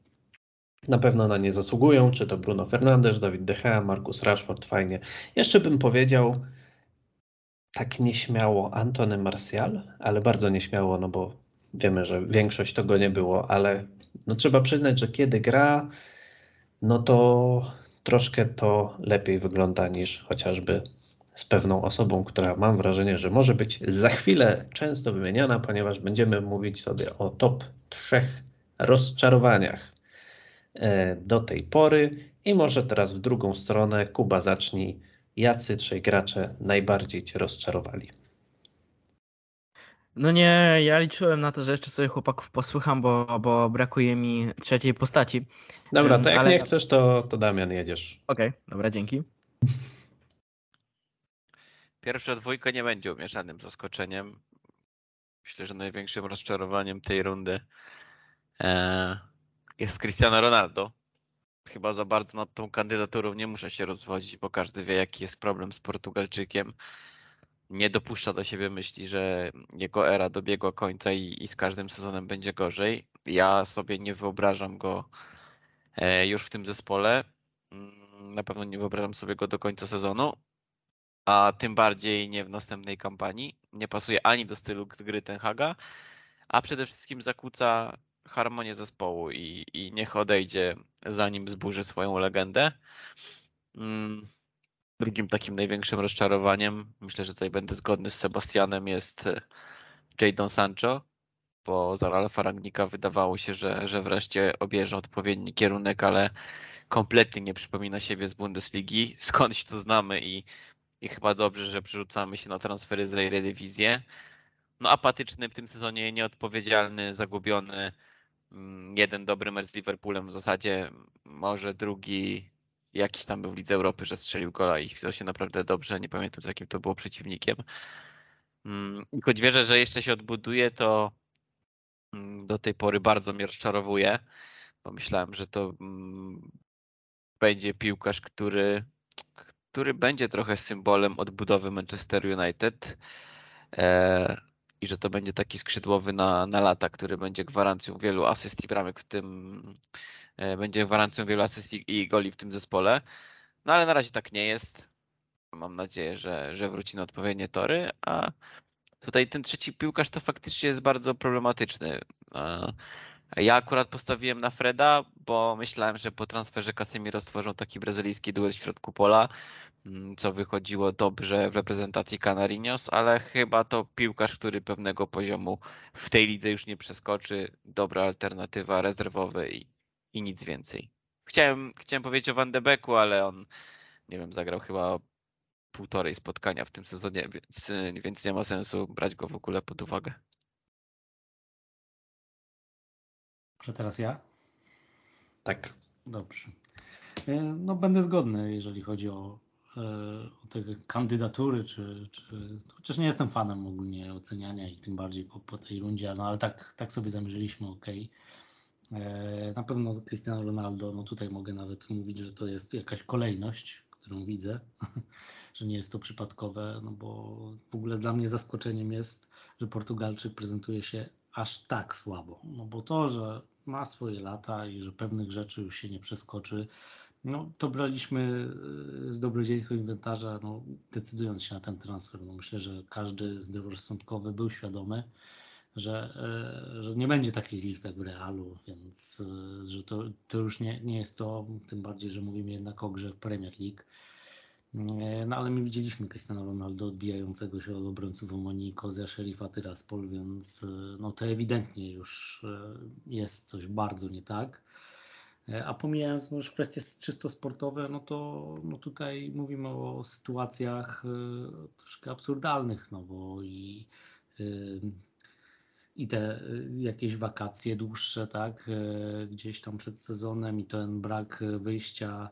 na pewno na nie zasługują, czy to Bruno Fernandes, Dawid De Gea, Marcus Rashford, fajnie. Jeszcze bym powiedział tak nieśmiało Antony Martial, ale bardzo nieśmiało, no bo wiemy, że większość tego nie było, ale no trzeba przyznać, że kiedy gra, no to troszkę to lepiej wygląda niż chociażby z pewną osobą, która mam wrażenie, że może być za chwilę często wymieniana, ponieważ będziemy mówić sobie o top trzech rozczarowaniach do tej pory. I może teraz w drugą stronę, Kuba, zacznij. Jacy trzej gracze najbardziej Cię rozczarowali? No nie, ja liczyłem na to, że jeszcze sobie chłopaków posłucham, bo, bo brakuje mi trzeciej postaci. Dobra, to jak ale- nie chcesz, to, to Damian jedziesz. Okej, dobra, dzięki. Pierwsza dwójka nie będzie u mnie żadnym zaskoczeniem. Myślę, że największym rozczarowaniem tej rundy e, jest Cristiano Ronaldo. Chyba za bardzo nad tą kandydaturą nie muszę się rozwodzić, bo każdy wie, jaki jest problem z Portugalczykiem. Nie dopuszcza do siebie myśli, że jego era dobiegła końca i, i z każdym sezonem będzie gorzej. Ja sobie nie wyobrażam go e, już w tym zespole. Mm, Na pewno nie wyobrażam sobie go do końca sezonu a tym bardziej nie w następnej kampanii. Nie pasuje ani do stylu gry Ten Haga, a przede wszystkim zakłóca harmonię zespołu i, i niech odejdzie, zanim zburzy swoją legendę. Mm, Drugim takim największym rozczarowaniem, myślę, że tutaj będę zgodny z Sebastianem, jest e, Jadon Sancho, bo za Ralfa Rangnika wydawało się, że, że wreszcie obierze odpowiedni kierunek, ale kompletnie nie przypomina siebie z Bundesligi. Skądś to znamy i i chyba dobrze, że przerzucamy się na transfery z Eredivisie. No apatyczny w tym sezonie, nieodpowiedzialny, zagubiony. Mm, Jeden dobry mecz z Liverpoolem w zasadzie, może drugi jakiś tam był w Lidze Europy, że strzelił gola i wpisał się naprawdę dobrze. Nie pamiętam z jakim to było przeciwnikiem. Mm, I choć wierzę, że jeszcze się odbuduje, to mm, do tej pory bardzo mnie rozczarowuje, bo myślałem, że to będzie piłkarz, który który będzie trochę symbolem odbudowy Manchester United e, i że to będzie taki skrzydłowy na, na lata, który będzie gwarancją wielu asyst i bramek w tym, e, będzie gwarancją wielu asyst i, goli w tym zespole. No ale na razie tak nie jest. Mam nadzieję, że, że wróci na odpowiednie tory, a tutaj ten trzeci piłkarz to faktycznie jest bardzo problematyczny. Ja akurat postawiłem na Freda, bo myślałem, że po transferze Casemiro stworzą taki brazylijski duet w środku pola, mm, co wychodziło dobrze w reprezentacji Canarinos, ale chyba to piłkarz, który pewnego poziomu w tej lidze już nie przeskoczy. Dobra alternatywa, rezerwowy i, i nic więcej. Chciałem, chciałem powiedzieć o Van de Beeku, ale on, nie wiem, zagrał chyba półtorej spotkania w tym sezonie, więc, więc nie ma sensu brać go w ogóle pod uwagę. Że teraz ja? Tak. Dobrze. E, No będę zgodny, jeżeli chodzi o, e, o te kandydatury, czy, czy chociaż nie jestem fanem ogólnie oceniania i tym bardziej po, po tej rundzie, no ale tak, tak sobie zamierzyliśmy, ok. Na pewno Cristiano Ronaldo, no tutaj mogę nawet mówić, że to jest jakaś kolejność, którą widzę, że nie jest to przypadkowe, no bo w ogóle dla mnie zaskoczeniem jest, że Portugalczyk prezentuje się aż tak słabo. No bo to, że ma swoje lata i że pewnych rzeczy już się nie przeskoczy, no to braliśmy y, z dobrodziejstwa inwentarza, no, decydując się na ten transfer. No, myślę, że każdy zdroworozsądkowy był świadomy, że, y, że nie będzie takiej liczby jak w Realu, więc y, że to, to już nie, nie jest to, tym bardziej, że mówimy jednak o grze w Premier League. E, No ale my widzieliśmy Cristiano Ronaldo odbijającego się od obrońców Omonii, Kozia, Sherifa, Tyraspol, więc e, no to ewidentnie już e, jest coś bardzo nie tak. A pomijając no, już kwestie czysto sportowe, no to no tutaj mówimy o sytuacjach troszkę absurdalnych, no bo i, i te jakieś wakacje dłuższe, tak, gdzieś tam przed sezonem i ten brak wyjścia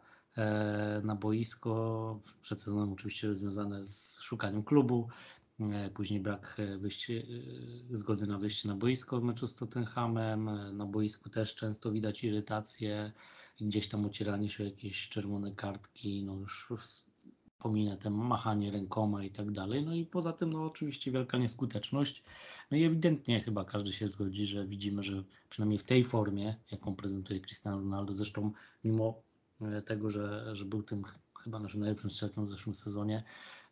na boisko, przed sezonem oczywiście związane z szukaniem klubu, e, później brak e, wyjście, e, zgody na wyjście na boisko w meczu z Tottenhamem, e, na boisku też często widać irytację, gdzieś tam ocieranie się jakieś czerwone kartki, no już pominę te machanie rękoma i tak dalej. No i poza tym, no oczywiście wielka nieskuteczność. No i ewidentnie chyba każdy się zgodzi, że widzimy, że przynajmniej w tej formie, jaką prezentuje Cristiano Ronaldo, zresztą mimo e, tego, że, że był tym ch- chyba naszym najlepszym strzelcą w zeszłym sezonie,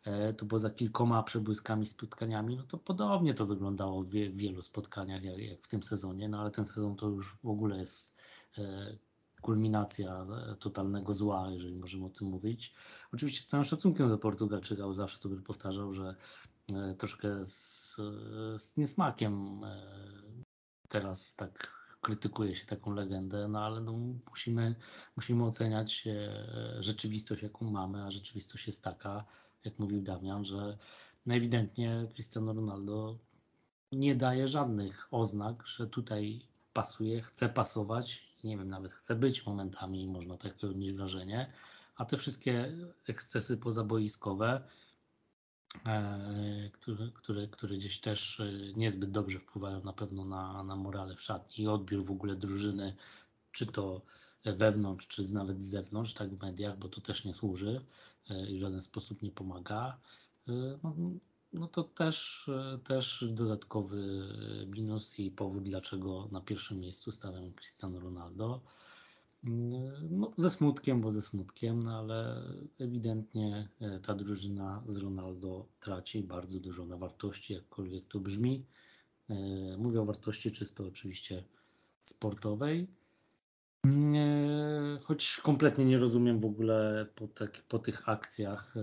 e, to poza kilkoma przebłyskami, spotkaniami, no to podobnie to wyglądało w wie- w wielu spotkaniach jak, w tym sezonie, no ale ten sezon to już w ogóle jest e, kulminacja e, totalnego zła, jeżeli możemy o tym mówić. Oczywiście z całym szacunkiem do Portugalczyka, zawsze to bym powtarzał, że e, troszkę z, z niesmakiem e, teraz tak krytykuje się taką legendę, no ale no musimy, musimy oceniać e, rzeczywistość, jaką mamy, a rzeczywistość jest taka, jak mówił Damian, że no ewidentnie Cristiano Ronaldo nie daje żadnych oznak, że tutaj pasuje, chce pasować, nie wiem, nawet chce być momentami, można takie odnieść wrażenie, a te wszystkie ekscesy pozaboiskowe, które, które, które gdzieś też e, niezbyt dobrze wpływają na pewno na, na morale w szatni i odbiór w ogóle drużyny, czy to wewnątrz, czy nawet z zewnątrz, tak w mediach, bo to też nie służy e, i w żaden sposób nie pomaga. E, No, no to też, też dodatkowy minus i powód, dlaczego na pierwszym miejscu stawiam Cristiano Ronaldo. No, ze smutkiem, bo ze smutkiem, no ale ewidentnie e, ta drużyna z Ronaldo traci bardzo dużo na wartości, jakkolwiek to brzmi. E, Mówię o wartości czysto oczywiście sportowej. Mm, e, Choć kompletnie nie rozumiem w ogóle po, tak, po tych akcjach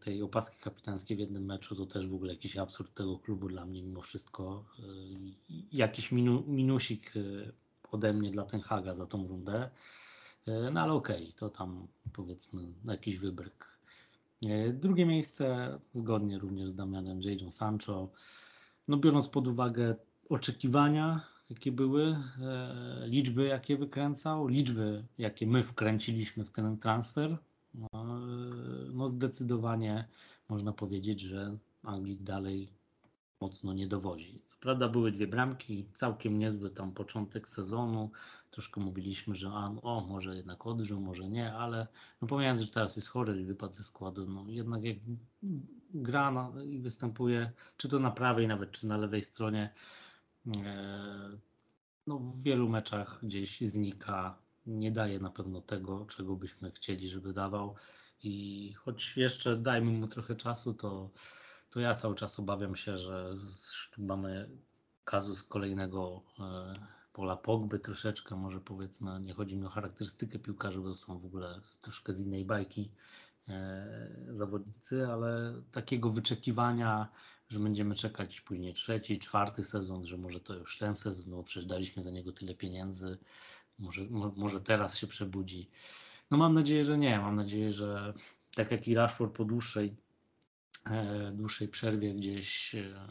tej opaski kapitańskiej w jednym meczu, to też w ogóle jakiś absurd tego klubu dla mnie mimo wszystko. Jakiś minu, minusik ode mnie dla Ten Haga za tą rundę. E, No ale okej, to tam powiedzmy jakiś wybryk. E, Drugie miejsce, zgodnie również z Damianem Jadon Sancho. No biorąc pod uwagę oczekiwania, jakie były, e, liczby, jakie wykręcał, liczby, jakie my wkręciliśmy w ten transfer, no, no zdecydowanie można powiedzieć, że Anglik dalej mocno nie dowodzi. Co prawda były dwie bramki, całkiem niezły tam początek sezonu. Troszkę mówiliśmy, że a, o, może jednak odżył, może nie, ale no pomijając, że teraz jest chory i wypadł ze składu, no jednak jak gra na, i występuje, czy to na prawej nawet, czy na lewej stronie, e, no w wielu meczach gdzieś znika, nie daje na pewno tego, czego byśmy chcieli, żeby dawał i choć jeszcze dajmy mu trochę czasu, to to ja cały czas obawiam się, że mamy kazus kolejnego e, pola Pogby troszeczkę, może powiedzmy, nie chodzi mi o charakterystykę piłkarzy, bo to są w ogóle troszkę z innej bajki e, zawodnicy, ale takiego wyczekiwania, że będziemy czekać później trzeci, czwarty sezon, że może to już ten sezon, no przecież daliśmy za niego tyle pieniędzy, może, mo, może teraz się przebudzi. No mam nadzieję, że nie. Mam nadzieję, że tak jak i Rashford po dłuższej dłuższej przerwie gdzieś, e,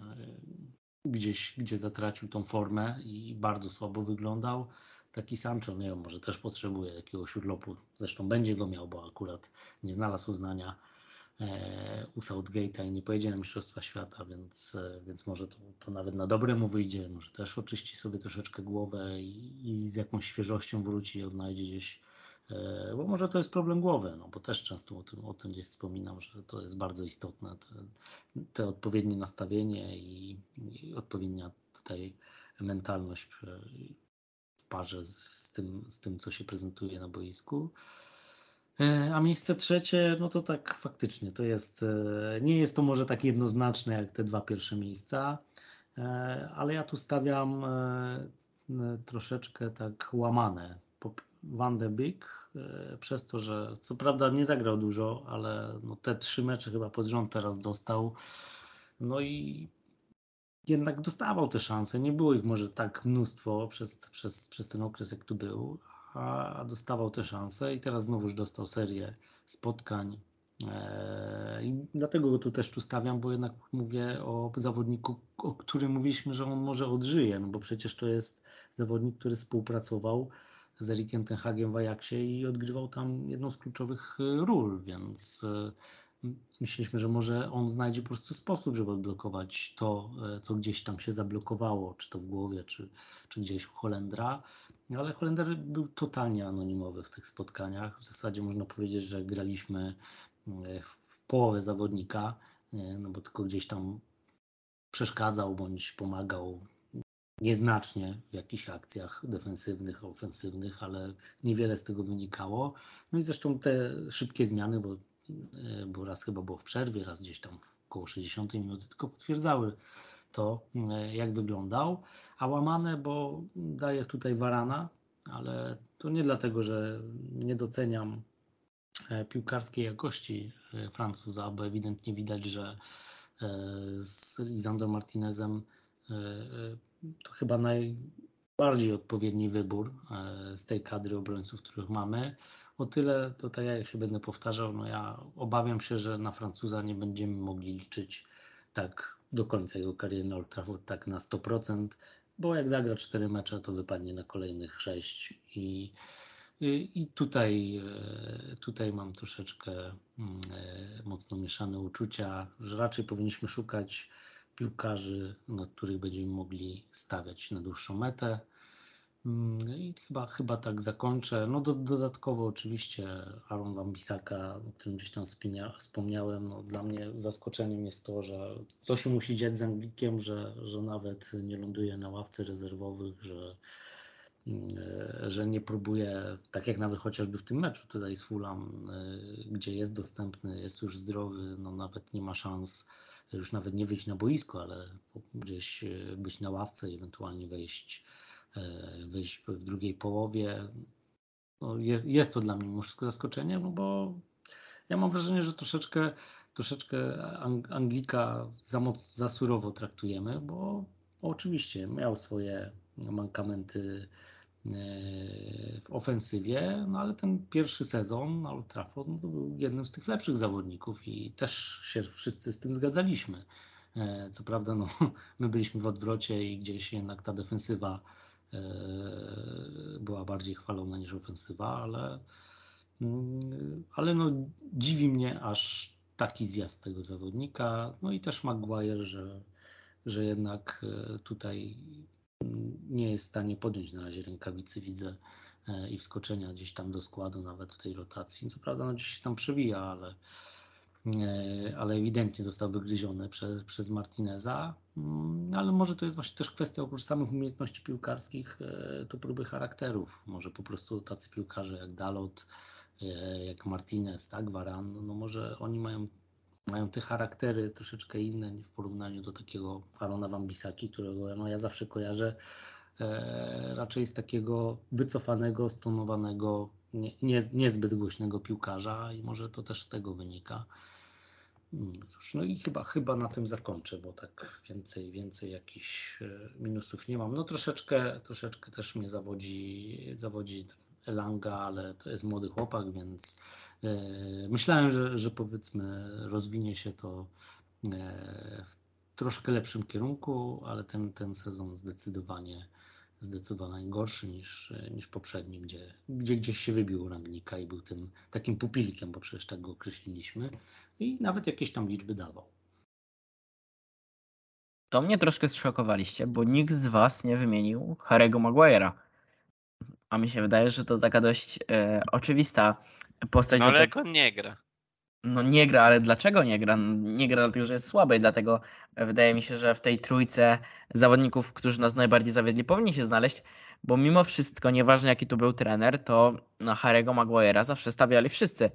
gdzieś, gdzie zatracił tą formę i bardzo słabo wyglądał. Taki Sancho, nie wiem, może też potrzebuje jakiegoś urlopu. Zresztą będzie go miał, bo akurat nie znalazł uznania e, u Southgate'a i nie pojedzie na Mistrzostwa Świata, więc, e, więc może to, to nawet na dobre mu wyjdzie. Może też oczyści sobie troszeczkę głowę i, i z jakąś świeżością wróci i odnajdzie gdzieś E, Bo może to jest problem głowy, no bo też często o tym, o tym gdzieś wspominam, że to jest bardzo istotne, te, te odpowiednie nastawienie i, i odpowiednia tutaj mentalność przy- w parze z, z, tym, z tym, co się prezentuje na boisku. E, A miejsce trzecie, no to tak faktycznie to jest, e, nie jest to może tak jednoznaczne jak te dwa pierwsze miejsca, e, ale ja tu stawiam e, troszeczkę tak łamane. Van de Beek e, przez to, że co prawda nie zagrał dużo, ale no te trzy mecze chyba pod rząd teraz dostał. No i jednak dostawał te szanse. Nie było ich może tak mnóstwo przez, przez, przez ten okres, jak tu był, a dostawał te szanse i teraz znowuż dostał serię spotkań. E, I dlatego go tu też tu stawiam, bo jednak mówię o zawodniku, o którym mówiliśmy, że on może odżyje, no bo przecież to jest zawodnik, który współpracował z Erikiem Tenhagiem w Ajaxie i odgrywał tam jedną z kluczowych e, ról, więc e, myśleliśmy, że może on znajdzie po prostu sposób, żeby odblokować to, co gdzieś tam się zablokowało, czy to w głowie, czy, czy gdzieś u Holendra. Ale Holender był totalnie anonimowy w tych spotkaniach. W zasadzie można powiedzieć, że graliśmy w połowę zawodnika, no bo tylko gdzieś tam przeszkadzał bądź pomagał nieznacznie w jakichś akcjach defensywnych, ofensywnych, ale niewiele z tego wynikało. No i zresztą te szybkie zmiany, bo, bo raz chyba było w przerwie, raz gdzieś tam w około 60 minuty, tylko potwierdzały to, jak wyglądał. A łamane, bo daję tutaj Warana, ale to nie dlatego, że nie doceniam E, piłkarskiej jakości e, Francuza, bo ewidentnie widać, że e, z Lisandro Martinezem to chyba najbardziej odpowiedni wybór z tej kadry obrońców, których mamy. O tyle, to tak jak się będę powtarzał, no ja obawiam się, że na Francuza nie będziemy mogli liczyć tak do końca jego kariery na Old Trafford, tak na 100%, bo jak zagra 4 mecze, to wypadnie na kolejnych 6 i i tutaj, e, tutaj mam troszeczkę mm, e, mocno mieszane uczucia, że raczej powinniśmy szukać piłkarzy, na których będziemy mogli stawiać na dłuższą metę. Mm, I chyba, chyba tak zakończę. No do, dodatkowo oczywiście Aaron Van Bissaka, o którym gdzieś tam wspomniałem, no dla mnie zaskoczeniem jest to, że co się musi dziać z Anglikiem, że, że nawet nie ląduje na ławce rezerwowych, że E, że nie próbuje, tak jak nawet chociażby w tym meczu tutaj z Fulham, e, gdzie jest dostępny, jest już zdrowy, no nawet nie ma szans już nawet nie wyjść na boisko, ale gdzieś e, być na ławce, ewentualnie wejść, wejść w drugiej połowie. No jest, jest to dla mnie mimo wszystko zaskoczenie, no bo ja mam wrażenie, że troszeczkę, troszeczkę Anglika za, moc, za surowo traktujemy, bo oczywiście miał swoje mankamenty w ofensywie, no ale ten pierwszy sezon na Old Trafford no, był jednym z tych lepszych zawodników i też się wszyscy z tym zgadzaliśmy. E, co prawda, no, my byliśmy w odwrocie i gdzieś jednak ta defensywa e, była bardziej chwalona niż ofensywa, ale, mm, ale no, dziwi mnie aż taki zjazd tego zawodnika. No i też Maguire, że, że jednak e, tutaj nie jest w stanie podjąć na razie rękawicy, widzę, e, i wskoczenia gdzieś tam do składu, nawet w tej rotacji. Co prawda, no gdzieś się tam przewija, ale, e, ale ewidentnie został wygryziony przez, przez Martineza. Mm, ale może to jest właśnie też kwestia oprócz samych umiejętności piłkarskich, e, to próby charakterów. Może po prostu tacy piłkarze jak Dalot, jak Martinez, tak, Varan, no może oni mają mają te charaktery troszeczkę inne w porównaniu do takiego Arona Wambisaki, którego no, ja zawsze kojarzę e, raczej z takiego wycofanego, stonowanego, nie, nie, niezbyt głośnego piłkarza i może to też z tego wynika. Mm, cóż, no i chyba, chyba na tym zakończę, bo tak więcej, więcej jakichś e, minusów nie mam. No troszeczkę, troszeczkę też mnie zawodzi, zawodzi Elanga, ale to jest młody chłopak, więc E, myślałem, że, że powiedzmy rozwinie się to e, w troszkę lepszym kierunku, ale ten, ten sezon zdecydowanie zdecydowanie gorszy niż, niż poprzedni, gdzie, gdzie gdzieś się wybił rangnika i był tym takim pupilkiem, bo przecież tak go określiliśmy i nawet jakieś tam liczby dawał. To mnie troszkę zszokowaliście, bo nikt z was nie wymienił Harry'ego Maguire'a. A mi się wydaje, że to taka dość e, oczywista postać. No ale jak on nie gra. No nie gra, ale dlaczego nie gra? No, Nie gra dlatego, że jest słaby, dlatego wydaje mi się, że w tej trójce zawodników, którzy nas najbardziej zawiedli, powinni się znaleźć, bo mimo wszystko, nieważne jaki tu był trener, to na Harry'ego Maguire'a zawsze stawiali wszyscy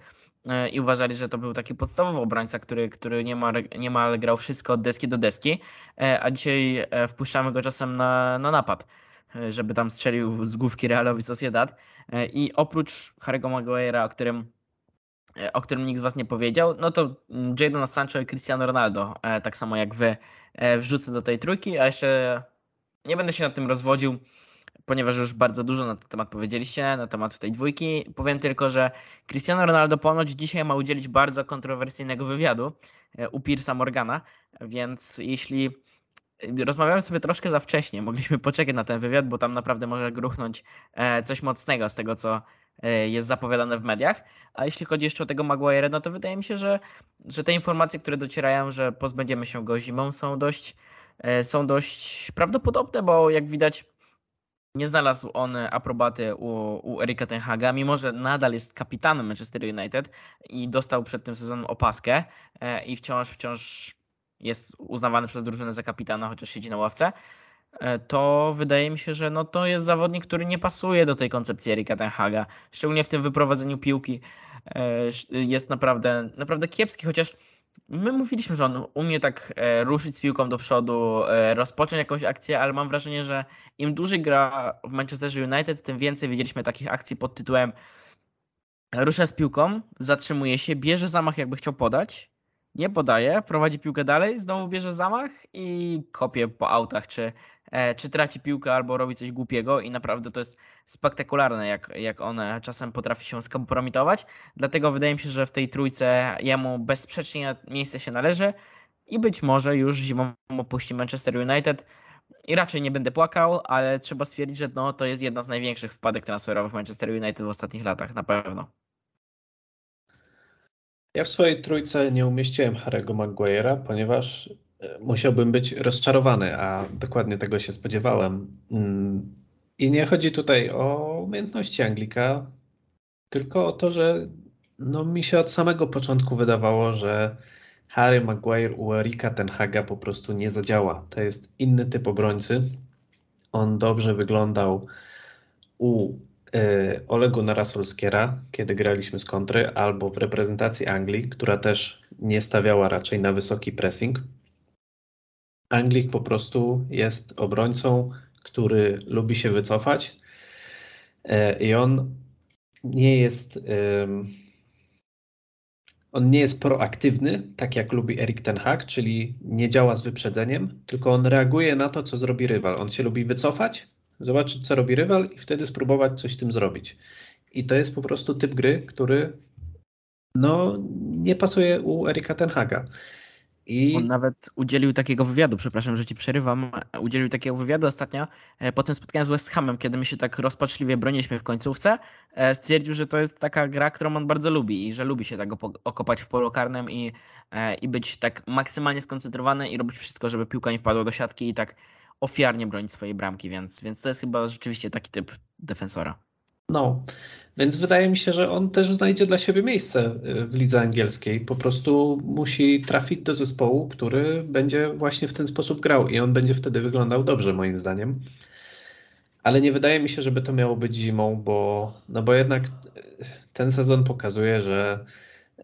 E, i uważali, że to był taki podstawowy obrońca, który, który niemal, niemal grał wszystko od deski do deski, e, a dzisiaj e, wpuszczamy go czasem na, na napad. E, żeby tam strzelił z główki Realowi Sociedad. E, I oprócz Harry'ego Maguire'a, o którym, e, o którym nikt z Was nie powiedział, no to mm, Jadon Sancho i Cristiano Ronaldo, tak samo jak Wy, wrzucę do tej trójki, a jeszcze nie będę się nad tym rozwodził, ponieważ już bardzo dużo na ten temat powiedzieliście, na temat tej dwójki. Powiem tylko, że Cristiano Ronaldo ponoć dzisiaj ma udzielić bardzo kontrowersyjnego wywiadu u Piersa Morgana, więc jeśli rozmawiamy sobie troszkę za wcześnie, mogliśmy poczekać na ten wywiad, bo tam naprawdę może gruchnąć e, coś mocnego z tego, co e, jest zapowiadane w mediach. A jeśli chodzi jeszcze o tego Maguire, no to wydaje mi się, że, że te informacje, które docierają, że pozbędziemy się go zimą, są dość, e, są dość prawdopodobne, bo jak widać, nie znalazł on aprobaty u, u Erika Tenhaga, mimo że nadal jest kapitanem Manchester United i dostał przed tym sezonem opaskę i wciąż, wciąż jest uznawany przez drużynę za kapitana, chociaż siedzi na ławce, e, to wydaje mi się, że no to jest zawodnik, który nie pasuje do tej koncepcji Erika Tenhaga. Szczególnie w tym wyprowadzeniu piłki e, jest naprawdę, naprawdę kiepski, chociaż My mówiliśmy, że on umie tak e, ruszyć z piłką do przodu, rozpocząć jakąś akcję, ale mam wrażenie, że im dłużej gra w Manchesterze United, tym więcej widzieliśmy takich akcji pod tytułem rusza z piłką, zatrzymuje się, bierze zamach jakby chciał podać, nie podaje, prowadzi piłkę dalej, znowu bierze zamach i kopie po autach, czy, e, czy traci piłkę albo robi coś głupiego i naprawdę to jest spektakularne, jak, jak on czasem potrafi się skompromitować. Dlatego wydaje mi się, że w tej trójce jemu bezsprzecznie miejsce się należy i być może już zimą opuści Manchester United. I raczej nie będę płakał, ale trzeba stwierdzić, że no, to jest jedna z największych wpadek transferowych Manchester United w ostatnich latach, na pewno. Ja w swojej trójce nie umieściłem Harry'ego Maguire'a, ponieważ e, musiałbym być rozczarowany, a dokładnie tego się spodziewałem. Mm, I nie chodzi tutaj o umiejętności Anglika, tylko o to, że no, mi się od samego początku wydawało, że Harry Maguire u Erika Tenhaga po prostu nie zadziała. To jest inny typ obrońcy. On dobrze wyglądał u Olegu Narasolskiera, kiedy graliśmy z kontry, albo w reprezentacji Anglii, która też nie stawiała raczej na wysoki pressing. Anglik po prostu jest obrońcą, który lubi się wycofać e, i on nie jest on nie jest proaktywny, tak jak lubi Erik Ten Hag, czyli nie działa z wyprzedzeniem, tylko on reaguje na to, co zrobi rywal. On się lubi wycofać, zobaczyć, co robi rywal i wtedy spróbować coś z tym zrobić. I to jest po prostu typ gry, który no, nie pasuje u Erika Tenhaga. I On nawet udzielił takiego wywiadu, przepraszam, że ci przerywam, udzielił takiego wywiadu ostatnio e, po tym spotkaniu z West Hamem, kiedy my się tak rozpaczliwie broniliśmy w końcówce. e, Stwierdził, że to jest taka gra, którą on bardzo lubi i że lubi się tak okopać w polu karnym i, e, i być tak maksymalnie skoncentrowany i robić wszystko, żeby piłka nie wpadła do siatki i tak ofiarnie bronić swojej bramki, więc, więc to jest chyba rzeczywiście taki typ defensora. No, więc wydaje mi się, że on też znajdzie dla siebie miejsce y, w lidze angielskiej. Po prostu musi trafić do zespołu, który będzie właśnie w ten sposób grał i on będzie wtedy wyglądał dobrze, moim zdaniem. Ale nie wydaje mi się, żeby to miało być zimą, bo, no bo jednak y, ten sezon pokazuje, że y,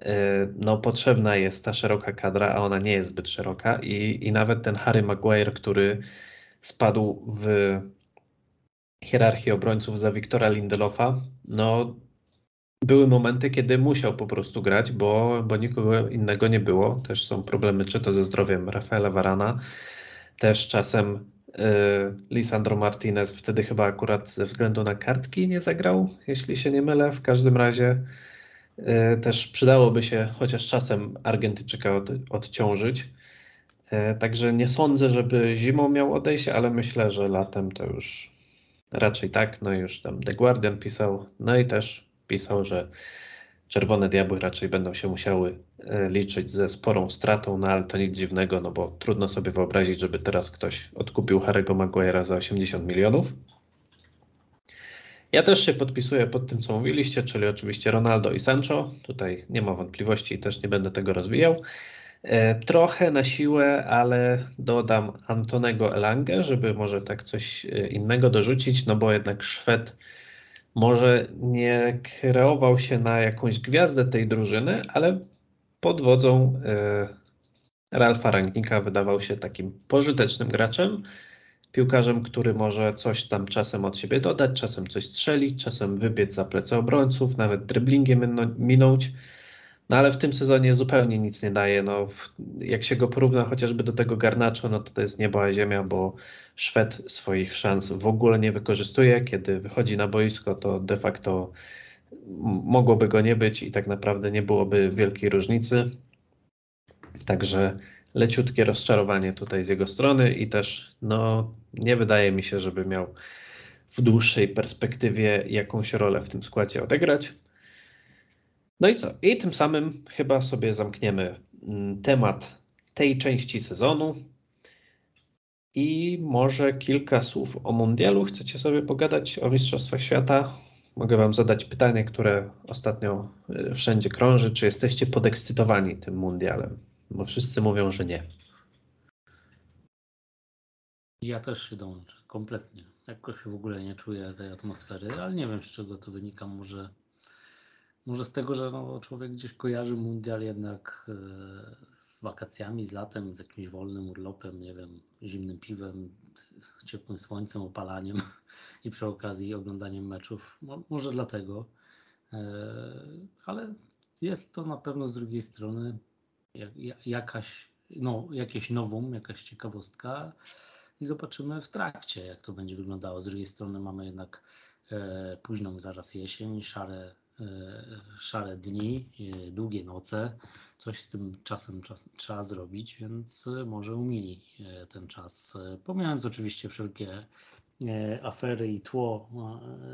no, potrzebna jest ta szeroka kadra, a ona nie jest zbyt szeroka i, i nawet ten Harry Maguire, który spadł w hierarchii obrońców za Wiktora Lindelofa, no były momenty, kiedy musiał po prostu grać, bo, bo nikogo innego nie było. Też są problemy, czy to ze zdrowiem Rafaela Varana, też czasem y, Lisandro Martinez wtedy chyba akurat ze względu na kartki nie zagrał, jeśli się nie mylę. W każdym razie y, też przydałoby się chociaż czasem Argentyczyka od, odciążyć. Y, także nie sądzę, żeby zimą miał odejść, ale myślę, że latem to już Raczej tak, no już tam The Guardian pisał, no i też pisał, że Czerwone Diabły raczej będą się musiały e, liczyć ze sporą stratą, no ale to nic dziwnego, no bo trudno sobie wyobrazić, żeby teraz ktoś odkupił Harry'ego Maguire'a za 80 milionów. Ja też się podpisuję pod tym, co mówiliście, czyli oczywiście Ronaldo i Sancho. Tutaj nie ma wątpliwości i też nie będę tego rozwijał. E, trochę na siłę, ale dodam Antonego Elangę, żeby może tak coś e, innego dorzucić, no bo jednak Szwed może nie kreował się na jakąś gwiazdę tej drużyny, ale pod wodzą e, Ralfa Rangnika wydawał się takim pożytecznym graczem, piłkarzem, który może coś tam czasem od siebie dodać, czasem coś strzelić, czasem wybiec za plecy obrońców, nawet driblingiem minąć. No ale w tym sezonie zupełnie nic nie daje. No, jak się go porówna chociażby do tego Garnaczo, no to to jest niebo a ziemia, bo Szwed swoich szans w ogóle nie wykorzystuje. Kiedy wychodzi na boisko, to de facto mogłoby go nie być i tak naprawdę nie byłoby wielkiej różnicy. Także leciutkie rozczarowanie tutaj z jego strony i też no, nie wydaje mi się, żeby miał w dłuższej perspektywie jakąś rolę w tym składzie odegrać. No i co? I tym samym chyba sobie zamkniemy mm, temat tej części sezonu. I może kilka słów o mundialu. Chcecie sobie pogadać o Mistrzostwach Świata? Mogę Wam zadać pytanie, które ostatnio y, wszędzie krąży. Czy jesteście podekscytowani tym mundialem? Bo wszyscy mówią, że nie. Ja też się dołączę, kompletnie. Jakoś w ogóle nie czuję tej atmosfery, ale nie wiem z czego to wynika. Może, może z tego, że no, człowiek gdzieś kojarzy mundial jednak e, z wakacjami, z latem, z jakimś wolnym urlopem, nie wiem, zimnym piwem, ciepłym słońcem, opalaniem i przy okazji oglądaniem meczów. Mo, może dlatego, e, ale jest to na pewno z drugiej strony jak, ja- jakaś, no, jakieś nowum, jakaś ciekawostka i zobaczymy w trakcie, jak to będzie wyglądało. Z drugiej strony mamy jednak e, późną zaraz jesień, szare, szare dni, e, długie noce. Coś z tym czasem czas, trzeba zrobić, więc e, może umili e, ten czas. E, Pomijając oczywiście wszelkie e, afery i tło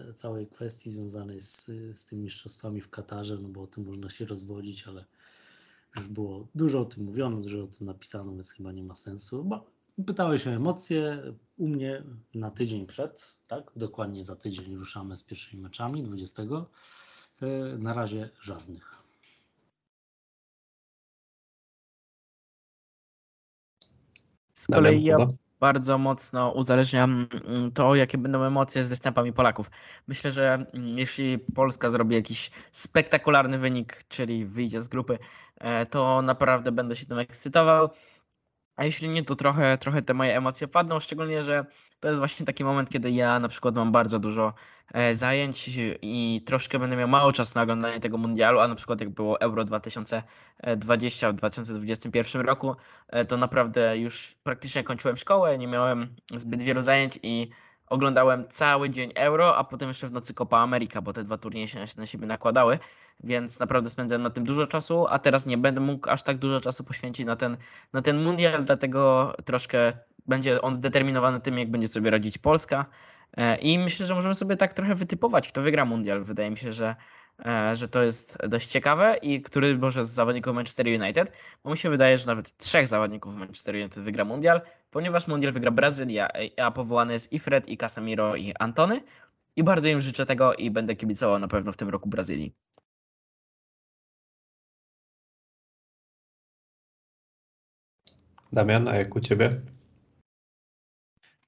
e, całej kwestii związanej z, z tymi mistrzostwami w Katarze, no bo o tym można się rozwodzić, ale już było dużo o tym mówiono, dużo o tym napisano, więc chyba nie ma sensu. Bo pytałeś o emocje. U mnie na tydzień przed, tak? Dokładnie za tydzień ruszamy z pierwszymi meczami 20. E, Na razie żadnych. Z kolei ja bardzo mocno uzależniam mm, to, jakie będą emocje z występami Polaków. Myślę, że mm, jeśli Polska zrobi jakiś spektakularny wynik, czyli wyjdzie z grupy, e, to naprawdę będę się tym ekscytował. A jeśli nie, to trochę, trochę te moje emocje padną, szczególnie, że to jest właśnie taki moment, kiedy ja na przykład mam bardzo dużo e, zajęć i troszkę będę miał mało czasu na oglądanie tego mundialu, a na przykład jak było Euro 2020 w 2021 roku, e, to naprawdę już praktycznie kończyłem szkołę, nie miałem zbyt wielu zajęć i oglądałem cały dzień Euro, a potem jeszcze w nocy Copa America, bo te dwa turnieje się na- na siebie nakładały, więc naprawdę spędzałem na tym dużo czasu, a teraz nie będę mógł aż tak dużo czasu poświęcić na ten, na ten mundial, dlatego troszkę będzie on zdeterminowany tym, jak będzie sobie radzić Polska. E, I myślę, że możemy sobie tak trochę wytypować, kto wygra mundial. Wydaje mi się, że, e, że to jest dość ciekawe i który może z zawodników Manchester United, bo mi się wydaje, że nawet trzech zawodników Manchester United wygra mundial, ponieważ mundial wygra Brazylia, e, a powołany jest i Fred, i Casemiro, i Antony. I bardzo im życzę tego i będę kibicował na pewno w tym roku Brazylii. Damian, a jak u Ciebie?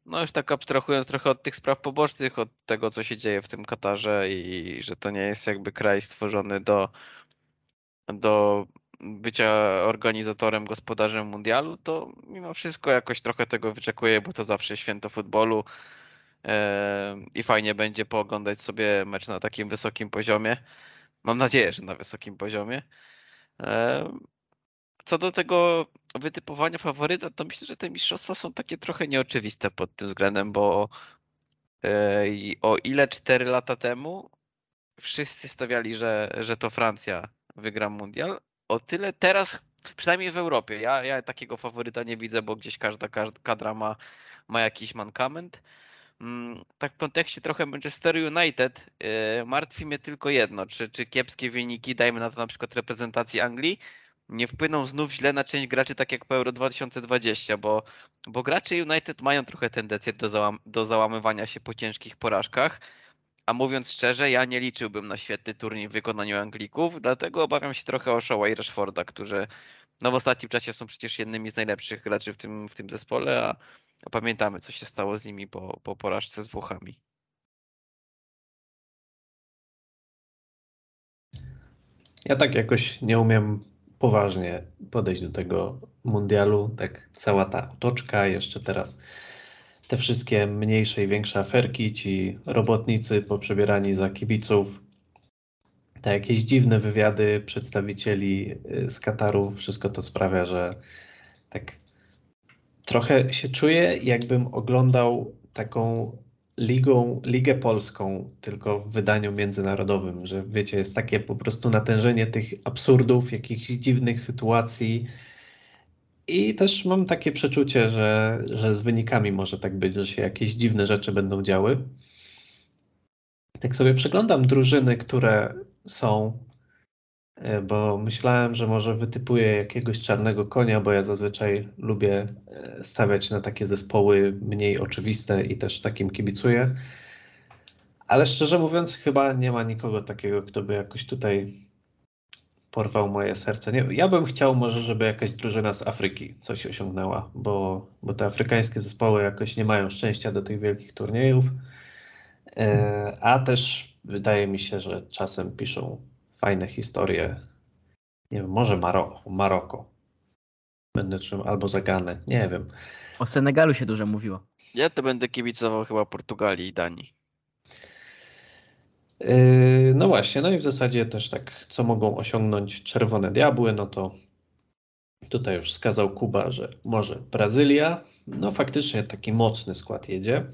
No już tak abstrahując trochę od tych spraw pobocznych, od tego co się dzieje w tym Katarze i że to nie jest jakby kraj stworzony do, do bycia organizatorem, gospodarzem mundialu, to mimo wszystko jakoś trochę tego wyczekuję, bo to zawsze święto futbolu em, i fajnie będzie pooglądać sobie mecz na takim wysokim poziomie. Mam nadzieję, że na wysokim poziomie. Co do tego wytypowania faworyta, to myślę, że te mistrzostwa są takie trochę nieoczywiste pod tym względem, bo i o ile 4 lata temu wszyscy stawiali, że, że to Francja wygra mundial, o tyle teraz, przynajmniej w Europie, ja, ja takiego faworyta nie widzę, bo gdzieś każda, każda kadra ma, ma jakiś mankament. Mm, Tak w kontekście trochę Manchester United e, martwi mnie tylko jedno, czy, czy kiepskie wyniki, dajmy na to na przykład reprezentacji Anglii, nie wpłyną znów źle na część graczy, tak jak po Euro 2020, bo, bo gracze United mają trochę tendencję do, załam, do załamywania się po ciężkich porażkach. A mówiąc szczerze, ja nie liczyłbym na świetny turniej w wykonaniu Anglików, dlatego obawiam się trochę o Shaw'a i Rashforda, którzy no w ostatnim czasie są przecież jednymi z najlepszych graczy w tym, w tym zespole, a a pamiętamy, co się stało z nimi po, po porażce z Włochami. Ja tak jakoś nie umiem poważnie podejść do tego mundialu. Tak cała ta otoczka, jeszcze teraz te wszystkie mniejsze i większe aferki, ci robotnicy poprzebierani za kibiców, te jakieś dziwne wywiady przedstawicieli y, z Kataru, wszystko to sprawia, że tak trochę się czuję, jakbym oglądał taką ligą, ligę polską, tylko w wydaniu międzynarodowym, że wiecie, jest takie po prostu natężenie tych absurdów, jakichś dziwnych sytuacji. I też mam takie przeczucie, że, że z wynikami może tak być, że się jakieś dziwne rzeczy będą działy. Tak sobie przeglądam drużyny, które są, bo myślałem, że może wytypuję jakiegoś czarnego konia, bo ja zazwyczaj lubię e, stawiać na takie zespoły mniej oczywiste i też takim kibicuję. Ale szczerze mówiąc, chyba nie ma nikogo takiego, kto by jakoś tutaj porwał moje serce. Nie, ja bym chciał może, żeby jakaś drużyna z Afryki coś osiągnęła, bo, bo te afrykańskie zespoły jakoś nie mają szczęścia do tych wielkich turniejów. E, a też wydaje mi się, że czasem piszą fajne historie. Nie wiem, może Maroko. Maroko. Będę czym, albo Zaganę, nie wiem. O Senegalu się dużo mówiło. Ja to będę kibicował chyba Portugalii i Danii. Yy, No właśnie, no i w zasadzie też tak, co mogą osiągnąć Czerwone Diabły, no to tutaj już wskazał Kuba, że może Brazylia, no faktycznie taki mocny skład jedzie.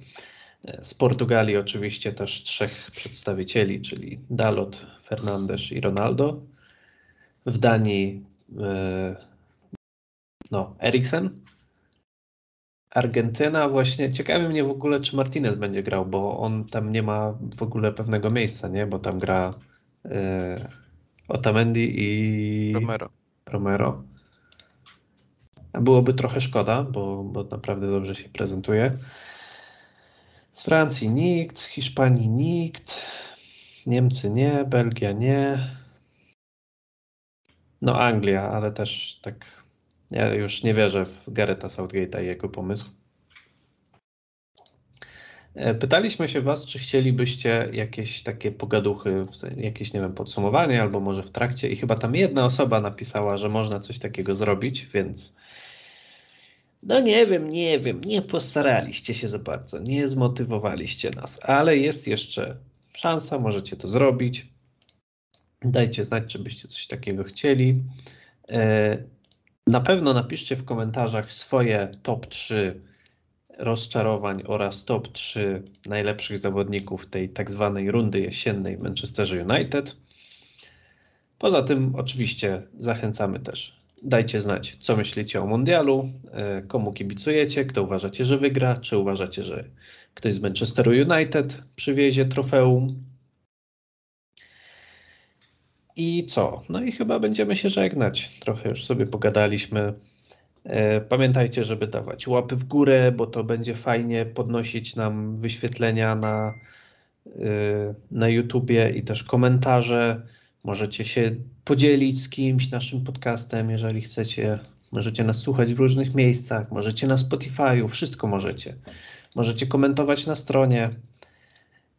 Z Portugalii oczywiście też trzech przedstawicieli, czyli Dalot, Fernandes i Ronaldo. W Danii e, no, Eriksen. Argentyna właśnie, ciekawi mnie w ogóle, czy Martinez będzie grał, bo on tam nie ma w ogóle pewnego miejsca, nie? Bo tam gra e, Otamendi i Romero. Romero. Byłoby trochę szkoda, bo, bo naprawdę dobrze się prezentuje. Z Francji nikt, z Hiszpanii nikt, Niemcy nie, Belgia nie. No Anglia, ale też tak ja już nie wierzę w Garetha Southgate'a i jego pomysł. E, Pytaliśmy się Was, czy chcielibyście jakieś takie pogaduchy, jakieś, nie wiem, podsumowanie, albo może w trakcie. I chyba tam jedna osoba napisała, że można coś takiego zrobić, więc no nie wiem, nie wiem, nie postaraliście się za bardzo, nie zmotywowaliście nas, ale jest jeszcze szansa, możecie to zrobić. Dajcie znać, czy byście coś takiego chcieli. E, Na pewno napiszcie w komentarzach swoje top 3 rozczarowań oraz top 3 najlepszych zawodników tej tak zwanej rundy jesiennej w Manchesterze United. Poza tym, oczywiście, zachęcamy też. Dajcie znać, co myślicie o mundialu, e, komu kibicujecie, kto uważacie, że wygra, czy uważacie, że ktoś z Manchesteru United przywiezie trofeum. I co? No i chyba będziemy się żegnać. Trochę już sobie pogadaliśmy. E, Pamiętajcie, żeby dawać łapy w górę, bo to będzie fajnie podnosić nam wyświetlenia na, e, na YouTubie i też komentarze. Możecie się podzielić z kimś naszym podcastem, jeżeli chcecie. Możecie nas słuchać w różnych miejscach, możecie na Spotify'u, wszystko możecie. Możecie komentować na stronie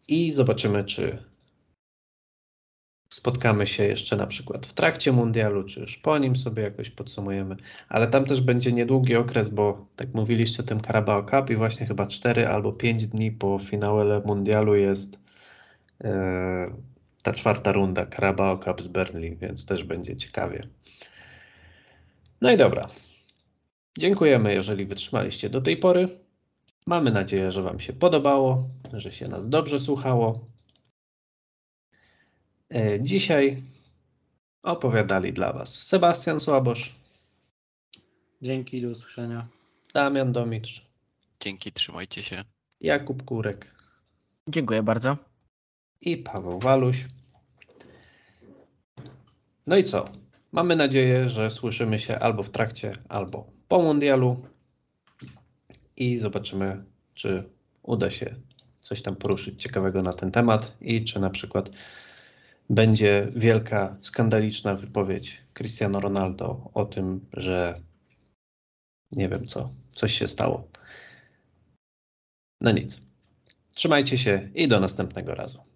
i zobaczymy, czy spotkamy się jeszcze na przykład w trakcie mundialu, czy już po nim sobie jakoś podsumujemy. Ale tam też będzie niedługi okres, bo tak mówiliście o tym Carabao Cup i właśnie chyba 4 albo 5 dni po finale mundialu jest e, ta czwarta runda Carabao Cup z Berlin, więc też będzie ciekawie. No i dobra. Dziękujemy, jeżeli wytrzymaliście do tej pory. Mamy nadzieję, że Wam się podobało, że się nas dobrze słuchało. E, Dzisiaj opowiadali dla Was Sebastian Słabosz, Dzięki, do usłyszenia. Damian Domitrz, Dzięki, trzymajcie się. Jakub Kurek Dziękuję bardzo. I Paweł Waluś. No i co? Mamy nadzieję, że słyszymy się albo w trakcie, albo po mundialu i zobaczymy, czy uda się coś tam poruszyć ciekawego na ten temat i czy na przykład będzie wielka, skandaliczna wypowiedź Cristiano Ronaldo o tym, że nie wiem co, coś się stało. No nic. Trzymajcie się i do następnego razu.